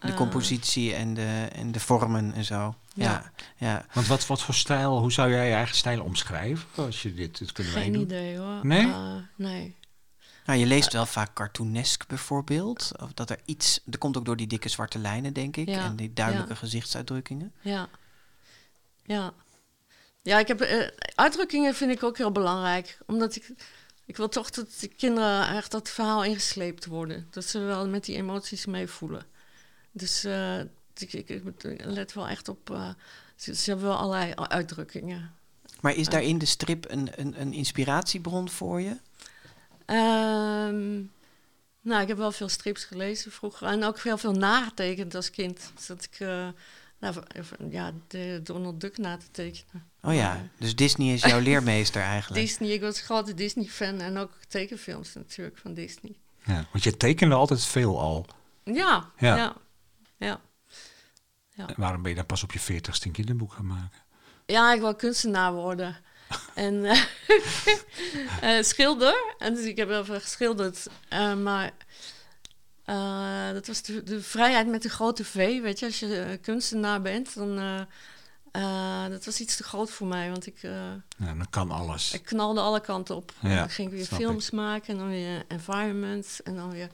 De compositie en de, en de vormen en zo. Ja. ja. Want wat, wat voor stijl, hoe zou jij je eigen stijl omschrijven als je dit, dit kunnen Geen doen? idee hoor. Nee? Uh, nee. Nou, je leest wel vaak cartoonesk bijvoorbeeld. Of dat er iets. Dat komt ook door die dikke zwarte lijnen, denk ik. Ja. En die duidelijke Ja. gezichtsuitdrukkingen. Ja. Ja. Ja, ik heb, eh, uitdrukkingen vind ik ook heel belangrijk. Omdat ik, ik wil toch dat de kinderen echt dat verhaal ingesleept worden. Dat ze wel met die emoties meevoelen. Dus eh, ik, ik, ik let wel echt op... eh, ze, ze hebben wel allerlei uitdrukkingen. Maar is daarin de strip een, een, een inspiratiebron voor je? Ehm, nou, ik heb wel veel strips gelezen vroeger. En ook heel veel nagetekend als kind. Dus dat ik... nou, ja, de Donald Duck na te tekenen. Oh ja, dus Disney is jouw *laughs* leermeester eigenlijk. Disney, ik was een grote Disney-fan en ook tekenfilms natuurlijk van Disney. Ja, want je tekende altijd veel al. Ja, Ja. ja, ja. En waarom ben je dan pas op je veertigste een kinderboek gaan maken? Ja, ik wil kunstenaar worden. *laughs* en eh, *laughs* eh, schilder. En dus ik heb heel veel geschilderd. eh, maar eh, dat was de, de vrijheid met de grote V. Weet je, als je eh, kunstenaar bent, dan... eh, dat was iets te groot voor mij, want ik, dan kan alles. ik knalde alle kanten op. Ja, dan ging ik weer films maken en dan weer environment en dan weer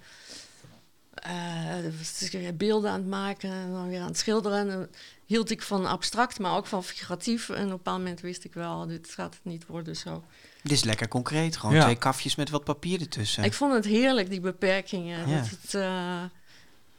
was ik weer beelden aan het maken en dan weer aan het schilderen. En dan hield ik van abstract, maar ook van figuratief. En op een bepaald moment wist ik wel, dit gaat het niet worden zo. Dit is lekker concreet. Gewoon Ja. twee kafjes met wat papier ertussen. Ik vond het heerlijk, die beperkingen. Ja. Dat het, eh,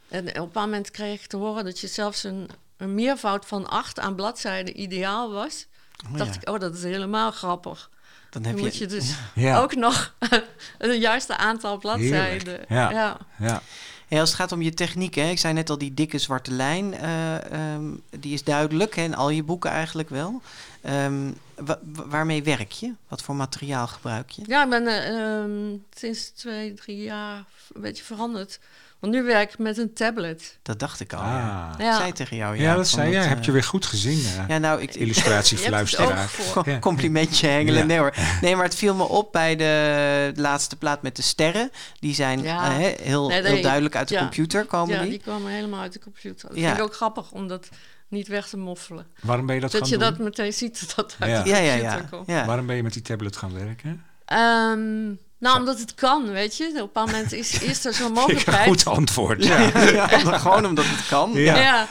en op een bepaald moment kreeg ik te horen dat je zelfs een, een meervoud van acht aan bladzijden ideaal was. Oh, dacht ja. ik, oh, dat is helemaal grappig. Dan heb Dan moet je dus *laughs* Ja, ook nog *laughs* een juiste aantal bladzijden. Ja. ja. ja. Hey, als het gaat om je techniek, hè, ik zei net al, die dikke zwarte lijn, eh, ehm, die is duidelijk. Hè, in al je boeken eigenlijk wel. Ehm, wa- wa- waarmee werk je? Wat voor materiaal gebruik je? Ja, ik ben eh, ehm, sinds twee, drie jaar een beetje veranderd. Want nu werk ik met een tablet. Dat dacht ik al. Ja. Ah. Ik Ja, zei tegen jou. Ja, dat van zei jij. eh, Heb je weer goed gezien. eh, Ja, nou, ik, illustratie Je voor hebt het ook luisteraar. voor. Ja. Complimentje hengelen. Ja. Nee hoor. Nee, maar het viel me op bij de laatste plaat met de sterren. Die zijn Ja. hè, heel, Nee, heel duidelijk uit de ja. computer komen Ja, die. die kwamen helemaal uit de computer. Dat Ja. vind ik ook grappig om dat niet weg te moffelen. Waarom ben je dat, Dat, gaan je doen? dat meteen ziet dat dat uit Ja. de Ja, ja, computer ja. komt. ja. Waarom ben je met die tablet gaan werken? Ehm, nou, omdat het kan, weet je. Op een bepaald moment is, is er zo'n *laughs* een mogelijkheid. goed antwoord. Ja. Ja, ja, gewoon omdat het kan. Ja. Ja.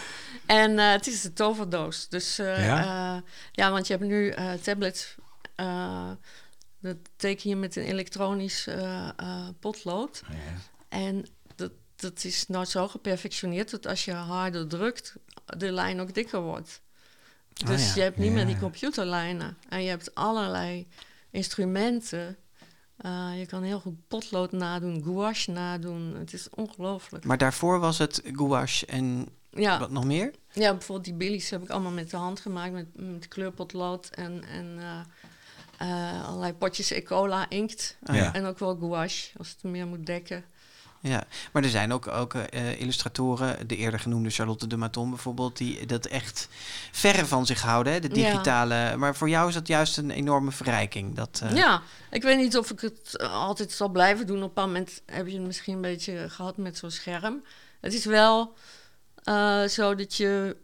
En eh, het is de toverdoos. Dus eh, Ja? ja, ja want je hebt nu eh, tablets. eh, dat teken je met een elektronisch eh, eh, potlood. En dat, is nou zo geperfectioneerd dat als je harder drukt, de lijn ook dikker wordt. Ah, Dus ja. je hebt niet meer die computerlijnen. En je hebt allerlei instrumenten. Eh, je kan heel goed potlood nadoen, gouache nadoen. Het is ongelooflijk. Maar daarvoor was het gouache en Ja, wat nog meer? ja, bijvoorbeeld die billies heb ik allemaal met de hand gemaakt. Met, met kleurpotlood en, en eh, eh, allerlei potjes E. cola, inkt. Ah. En ook wel gouache, als het meer moet dekken. Ja, maar er zijn ook, ook eh, illustratoren, de eerder genoemde Charlotte de Maton bijvoorbeeld, die dat echt verre van zich houden, hè, de Ja. digitale. Maar voor jou is dat juist een enorme verrijking. Dat, eh, Ja, ik weet niet of ik het altijd zal blijven doen. Op een bepaald moment heb je het misschien een beetje gehad met zo'n scherm. Het is wel eh, zo dat je...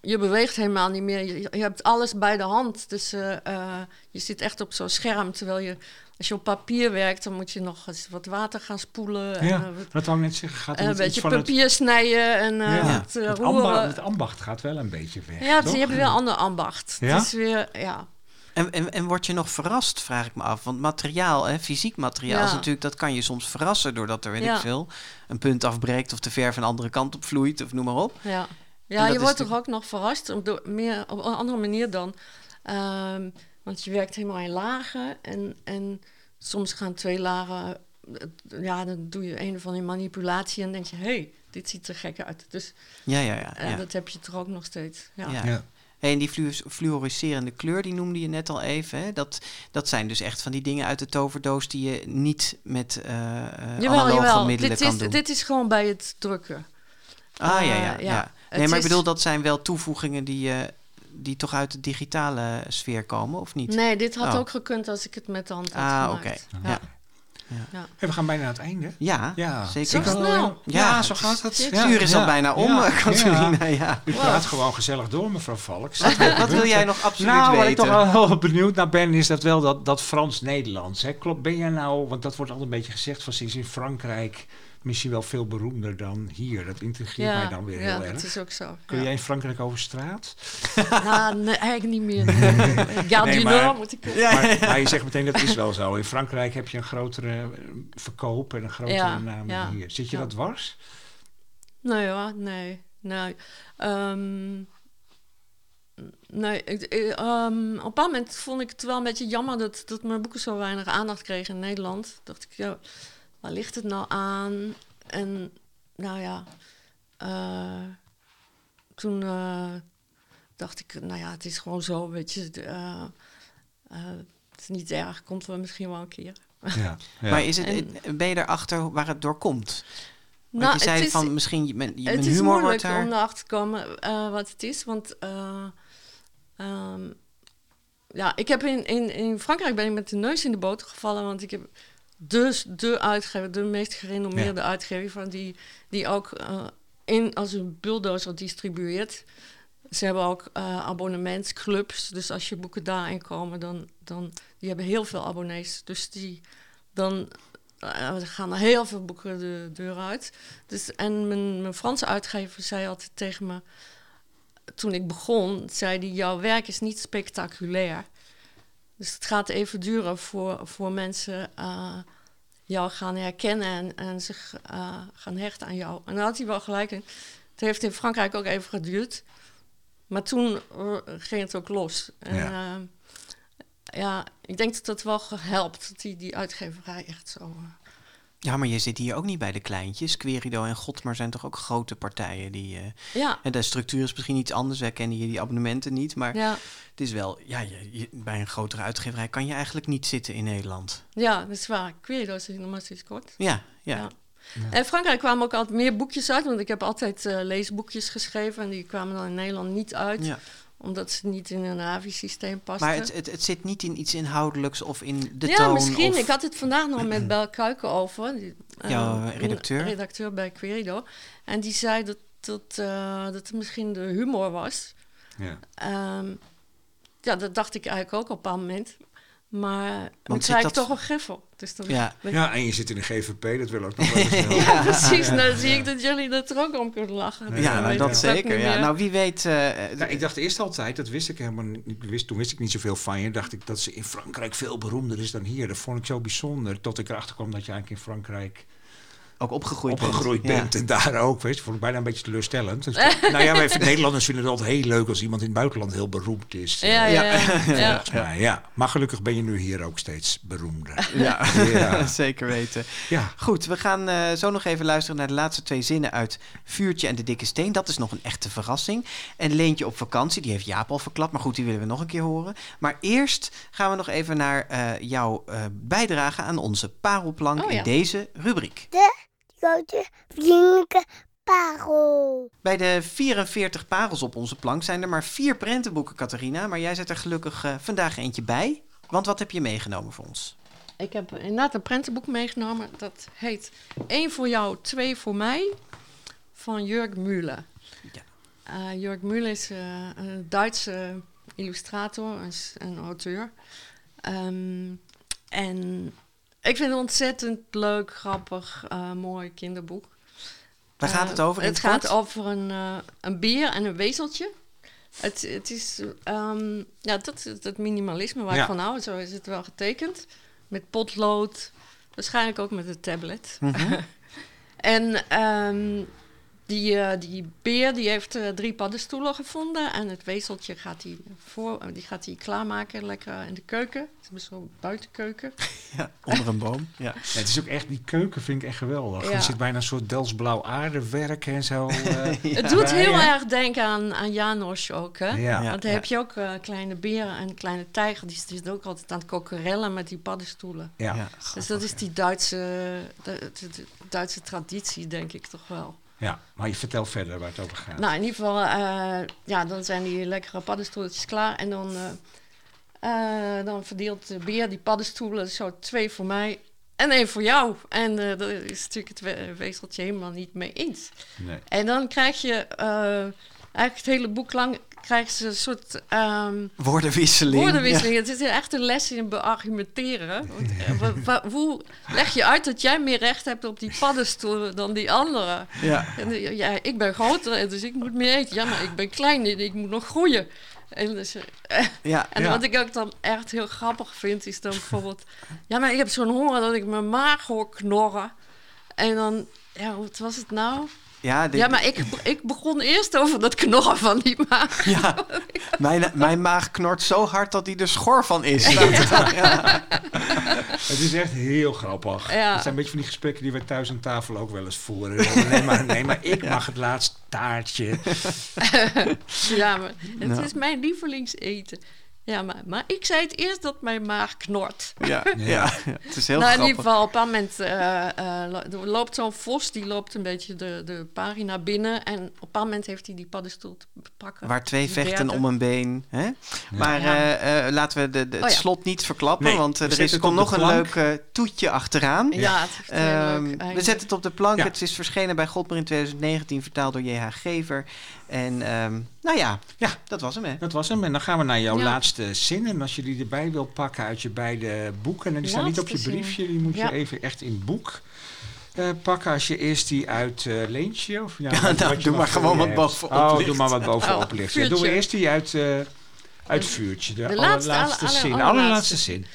Je beweegt helemaal niet meer. Je, je hebt alles bij de hand. Dus eh, eh, je zit echt op zo'n scherm. Terwijl je, als je op papier werkt, dan moet je nog eens wat water gaan spoelen. En, Ja, wat- ik net zeggen. Gaat en een beetje van het, papier snijden en eh ja, eh, het, roeren. ambacht, het ambacht gaat wel een beetje weg. ja, toch? je hebt weer een ander ambacht. Ja? Het is weer, ja. En, en, en word je nog verrast, vraag ik me af. Want materiaal, hè, fysiek materiaal, Ja. is natuurlijk, dat kan je soms verrassen doordat er, weet Ja. ik veel, een punt afbreekt of de verf een andere kant op vloeit of noem maar op. Ja, ja je wordt toch ook nog verrast op, door, meer, op een andere manier dan. ehm, want je werkt helemaal in lagen en, en soms gaan twee lagen. Ja, dan doe je een of andere manipulatie en denk je, hé, hey, dit ziet er gek uit. Dus Ja, ja, ja. eh, ja. dat heb je toch ook nog steeds. Ja. Ja. Ja. Hey, en die fluo- fluoriserende kleur, die noemde je net al even. Hè? Dat, dat zijn dus echt van die dingen uit de toverdoos die je niet met eh eh, Jawel, analoge jawel. middelen Dit kan is, doen. dit is gewoon bij het drukken. Ah, ja, ja, eh, ja. ja. Nee, Het maar ik bedoel, dat zijn wel toevoegingen die je, die toch uit de digitale sfeer komen, of niet? Nee, dit had Oh. ook gekund als ik het met de hand had Ah, gemaakt. oké. Ja. Ja. Hey, we gaan bijna aan het einde. Ja, Ja, zeker. Zo snel. Ja, Ja, zo gaat het. het uur is al bijna om, Ja, eh, Catharina. Ja. U Wow. praat gewoon gezellig door, mevrouw Valks. Wat wil jij nog absoluut nou, waar ik weten? toch wel heel benieuwd naar ben, is dat wel dat, dat Frans-Nederlands. hè. Klopt, ben jij nou, want dat wordt altijd een beetje gezegd van is in Frankrijk misschien wel veel beroemder dan hier. Dat intrigeert mij dan weer ja, heel erg. dat is ook zo. Kun ja. jij in Frankrijk over straat? Nou, nee, eigenlijk niet meer. Ja, Nee, du maar- Nord moet ik... Maar, maar je zegt meteen dat is wel zo. In Frankrijk heb je een grotere eh, verkoop en een grotere Ja, naam ja, dan hier. Zit je ja. dat dwars? Nee hoor, nee. Nee, Ehm, nee ik, ehm, op een bepaald moment vond ik het wel een beetje jammer dat, dat mijn boeken zo weinig aandacht kregen in Nederland. Dacht ik, ja, waar ligt het nou aan? En nou ja, eh, toen eh, dacht ik, nou ja, het is gewoon zo, weet je. de, eh, eh, het is niet erg, komt wel misschien wel een keer. Ja. *laughs* Maar is het, En- ben je erachter waar het door komt? Want Nou, je zei het is- van misschien je- mijn, je- mijn het is humor moeilijk wordt daar... om erachter te komen eh, wat het is. Want eh, ehm, ja, ik heb in, in, in Frankrijk ben ik met de neus in de boter gevallen. Want ik heb dus de uitgever, de meest gerenommeerde uitgever, die, die ook eh, in, als een bulldozer distribueert. Ze hebben ook abonnementsclubs. Dus als je boeken daarin komen, dan, dan die hebben heel veel abonnees. Dus die dan eh, gaan er heel veel boeken de deur uit. Dus, en mijn, mijn Franse uitgever zei altijd tegen me, toen ik begon, zei die jouw werk is niet spectaculair. Dus het gaat even duren voor, voor mensen eh, jou gaan herkennen en, en zich eh, gaan hechten aan jou. En daar had hij wel gelijk in. Het heeft in Frankrijk ook even geduurd. Maar toen eh, ging het ook los. En, Ja. ik denk dat dat wel helpt, dat die, die uitgeverij echt zo... Ja, maar je zit hier ook niet bij de kleintjes. Querido en Godmar zijn toch ook grote partijen die... eh, ja, en de structuur is misschien iets anders. Wij kennen hier die abonnementen niet. Maar ja. het is wel... Ja, je, je- bij een grotere uitgeverij kan je eigenlijk niet zitten in Nederland. Ja, dat is waar. Querido is nog maar steeds kort. Ja, ja. Ja. En in Frankrijk kwamen ook altijd meer boekjes uit, want ik heb altijd eh, leesboekjes geschreven en die kwamen dan in Nederland niet uit, ja. Omdat ze niet in een AVI-systeem pasten. Maar het, het, het zit niet in iets inhoudelijks of in de ja, toon. misschien. Of... Ik had het vandaag nog met Bel Kuiken over, die, eh, Jouw redacteur? redacteur bij Querido. En die zei dat, dat, eh, dat het misschien de humor was. Ja. Ehm, ja, dat dacht ik eigenlijk ook op een bepaald moment. Maar dan krijg ik dat- toch een griffel. Dus dan Ja. ja, en je zit in de GVP, dat wil ook nog wel *laughs* eens wel. Ja, precies. Nou, zie ik dat jullie er ook om kunnen lachen. Nee, Ja, Ja, nou, dat zeker. Ja. Nou, wie weet... eh, Ja, ik dacht eerst altijd, dat wist ik helemaal niet. Wist, toen wist ik niet zoveel van je. Dacht ik dat ze in Frankrijk veel beroemder is dan hier. Dat vond ik zo bijzonder. Tot ik erachter kwam dat je eigenlijk in Frankrijk ook opgegroeid, opgegroeid bent. bent. En daar ook, weet je. Vond ik bijna een beetje teleurstellend. Dus, *laughs* nou ja, wij Nederlanders vinden het altijd heel leuk als iemand in het buitenland heel beroemd is. Ja, ja, ja. ja. volgens mij, ja. Maar gelukkig ben je nu hier ook steeds beroemder. *laughs* Ja, Ja. *laughs* zeker weten. Ja, Goed, we gaan eh, zo nog even luisteren naar de laatste twee zinnen uit Vuurtje en de Dikke Steen. Dat is nog een echte verrassing. En Leentje op vakantie, die heeft Jaap al verklapt, maar goed, die willen we nog een keer horen. Maar eerst gaan we nog even naar eh, jouw eh, bijdrage aan onze parelplank Oh ja. in deze rubriek. De grote vriendelijke parel. Bij de 44 parels op onze plank zijn er maar vier prentenboeken, Catharina. Maar jij zet er gelukkig eh, vandaag eentje bij. Want wat heb je meegenomen voor ons? Ik heb inderdaad een prentenboek meegenomen. Dat heet Eén voor jou, twee voor mij. Van Jurg Müller. Ja. Eh, Jurg Müller is eh, een Duitse illustrator en auteur. Ehm, en ik vind het ontzettend leuk, grappig, eh, mooi kinderboek. Waar gaat Eh, het over? in Het gaat over een, eh, een beer en een wezeltje. Het, het is, ehm, ja, dat is het minimalisme waar Ja. ik van hou. Zo is het wel getekend. Met potlood. Waarschijnlijk ook met een tablet. Mhm. *laughs* En ehm, die, eh, die beer die heeft eh, drie paddenstoelen gevonden. En het wezeltje gaat hij voor, die gaat hij klaarmaken lekker in de keuken. Ze hebben zo'n buitenkeuken. *laughs* Ja, *laughs* onder een boom. Ja. Ja, het is ook echt, die keuken vind ik echt geweldig. Ja. Er zit bijna een soort Delsblauw aardewerk en zo. *laughs* eh. Het doet heel ja. erg denken aan, aan Janos ook, hè? Ja. Ja. Want dan heb je ook eh, kleine beren en kleine tijger. Die zitten ook altijd aan het kokerellen met die paddenstoelen. Ja. Ja. Dus dat is die Duitse, de, de- de Duitse traditie, denk ik toch wel. Ja, maar je vertelt verder waar het over gaat. Nou, in ieder geval, eh, ja, dan zijn die lekkere paddenstoeltjes klaar. En dan, eh, eh, dan verdeelt de beer die paddenstoelen zo twee voor mij en één voor jou. En daar is natuurlijk het we- wezeltje helemaal niet mee eens. Nee. En dan krijg je eigenlijk het hele boek lang krijgen ze een soort ehm, Woordenwisseling. woordenwisseling. Het is echt een les in beargumenteren. Want, eh, hoe leg je uit dat jij meer recht hebt op die paddenstoelen dan die anderen? Ja. En, eh, ja, ik ben groter, dus ik moet meer eten. Ja, maar ik ben klein en ik moet nog groeien. En, dus, eh, Ja. *laughs* en Ja. wat ik ook dan echt heel grappig vind, is dan bijvoorbeeld... Ja, maar ik heb zo'n honger dat ik mijn maag hoor knorren. En dan, ja, wat was het nou? Ja, dit- Ja, maar ik, ik begon eerst over dat knorren van die maag. *laughs* ja. Mijn, mijn maag knort zo hard dat hij er schor van is. *laughs* Ja. Het is echt heel grappig. Ja. Het zijn een beetje van die gesprekken die we thuis aan tafel ook wel eens voeren. Nee, maar, nee, maar ik mag het laatste taartje. *laughs* Ja, maar het Nou. is mijn lievelingseten. Ja, maar, maar ik zei het eerst dat mijn maag knort. Ja. *laughs* Ja. het is heel nou, in ieder geval, op een moment eh, eh, lo- loopt zo'n vos, die loopt een beetje de, de pagina binnen. En op een moment heeft hij die paddenstoel te pakken. Waar twee vechten derde. om een been. Hè? Maar Ja. eh, eh, laten we de, de, het Oh ja. slot niet verklappen, Nee, want er, is, het komt nog een leuk eh, toetje achteraan. Ja, het Ehm, leuk we zetten het op de plank. Ja. Het is verschenen bij Godmer in 2019, vertaald door J.H. Gever. En ehm, nou ja, Ja. dat was hem hè. Dat was hem. En dan gaan we naar jouw Ja. laatste zin. En als je die erbij wil pakken uit je beide boeken. En die staan niet op je briefje. Die moet je even echt in boek eh, pakken. Als je eerst die uit eh, Leentje. Of, ja, Ja, *laughs* wat- nou, doe maar gewoon wat bovenop Oh, ligt. doe maar wat bovenop Oh, ligt. Ja, doen we eerst die uit, eh uit Vuurtje. De, De laatste, allerlaatste aller- zin. De allerlaatste. allerlaatste zin.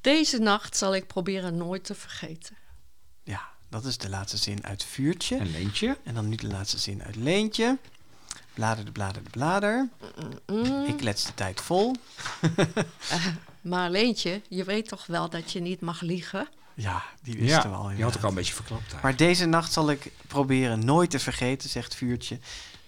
Deze nacht zal ik proberen nooit te vergeten. Ja, dat is de laatste zin uit Vuurtje. En Leentje. En dan nu de laatste zin uit Leentje. Blader de blader de blader. Mm, Ik klets de tijd vol. *laughs* Maar Leentje, je weet toch wel dat je niet mag liegen? Ja, die wisten Ja, we al. je had ook al een beetje verklapt daar. Maar deze nacht zal ik proberen nooit te vergeten, zegt Vuurtje.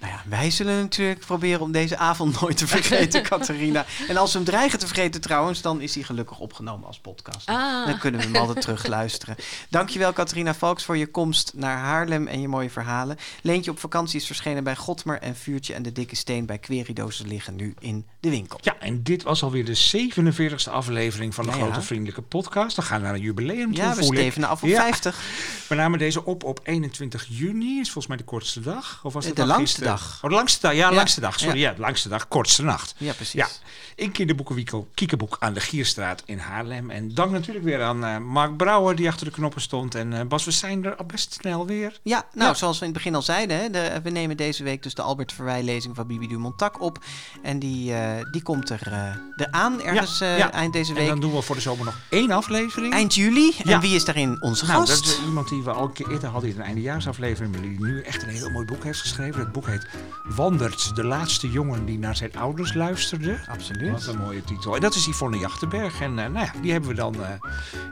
Nou ja, wij zullen natuurlijk proberen om deze avond nooit te vergeten, *laughs* Catharina. En als we hem dreigen te vergeten trouwens, dan is hij gelukkig opgenomen als podcast. Ah. Dan kunnen we hem altijd terugluisteren. Dankjewel Catharina Valks voor je komst naar Haarlem en je mooie verhalen. Leentje op vakantie is verschenen bij Godmer en Vuurtje en de Dikke Steen bij Queridozen liggen nu in de winkel. Ja, en dit was alweer de 47e aflevering van de Ja, ja. Grote Vriendelijke Podcast. Dan gaan we naar een jubileum toe, Ja, we stevenen af op Ja. 50. We namen deze op op 21 juni. Is volgens mij de kortste dag. Of was De het dag langste? Dag. Oh, de langste dag. Ja, Ja. langste dag. Sorry, ja. de langste dag. Kortste nacht. Ja, precies. Ja, in kinderboekenwinkel Kiekeboek aan de Gierstraat in Haarlem. En dank natuurlijk weer aan eh, Mark Brouwer die achter de knoppen stond. En eh, Bas, we zijn er al best snel weer. Ja, nou, Ja. zoals we in het begin al zeiden, hè, de, we nemen deze week dus de Albert Verwij-lezing van Bibi Dumontak op. En die, eh, die komt er, eh eraan ergens eind deze En week. dan doen we voor de zomer nog één aflevering. Eind juli. En wie is daarin onze Nou, gast? dat is iemand die we al een keer eerder hadden in een eindejaarsaflevering, maar die nu echt een heel mooi boek heeft geschreven. Het boek heet Wandert, de laatste jongen die naar zijn ouders luisterde. Absoluut. Wat een mooie titel. En dat is Yvonne Jachtenberg. En eh, nou ja, die hebben we dan eh,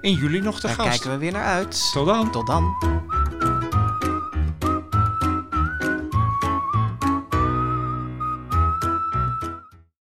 in juli nog te Daar gast. kijken we weer naar uit. Tot dan. Tot dan.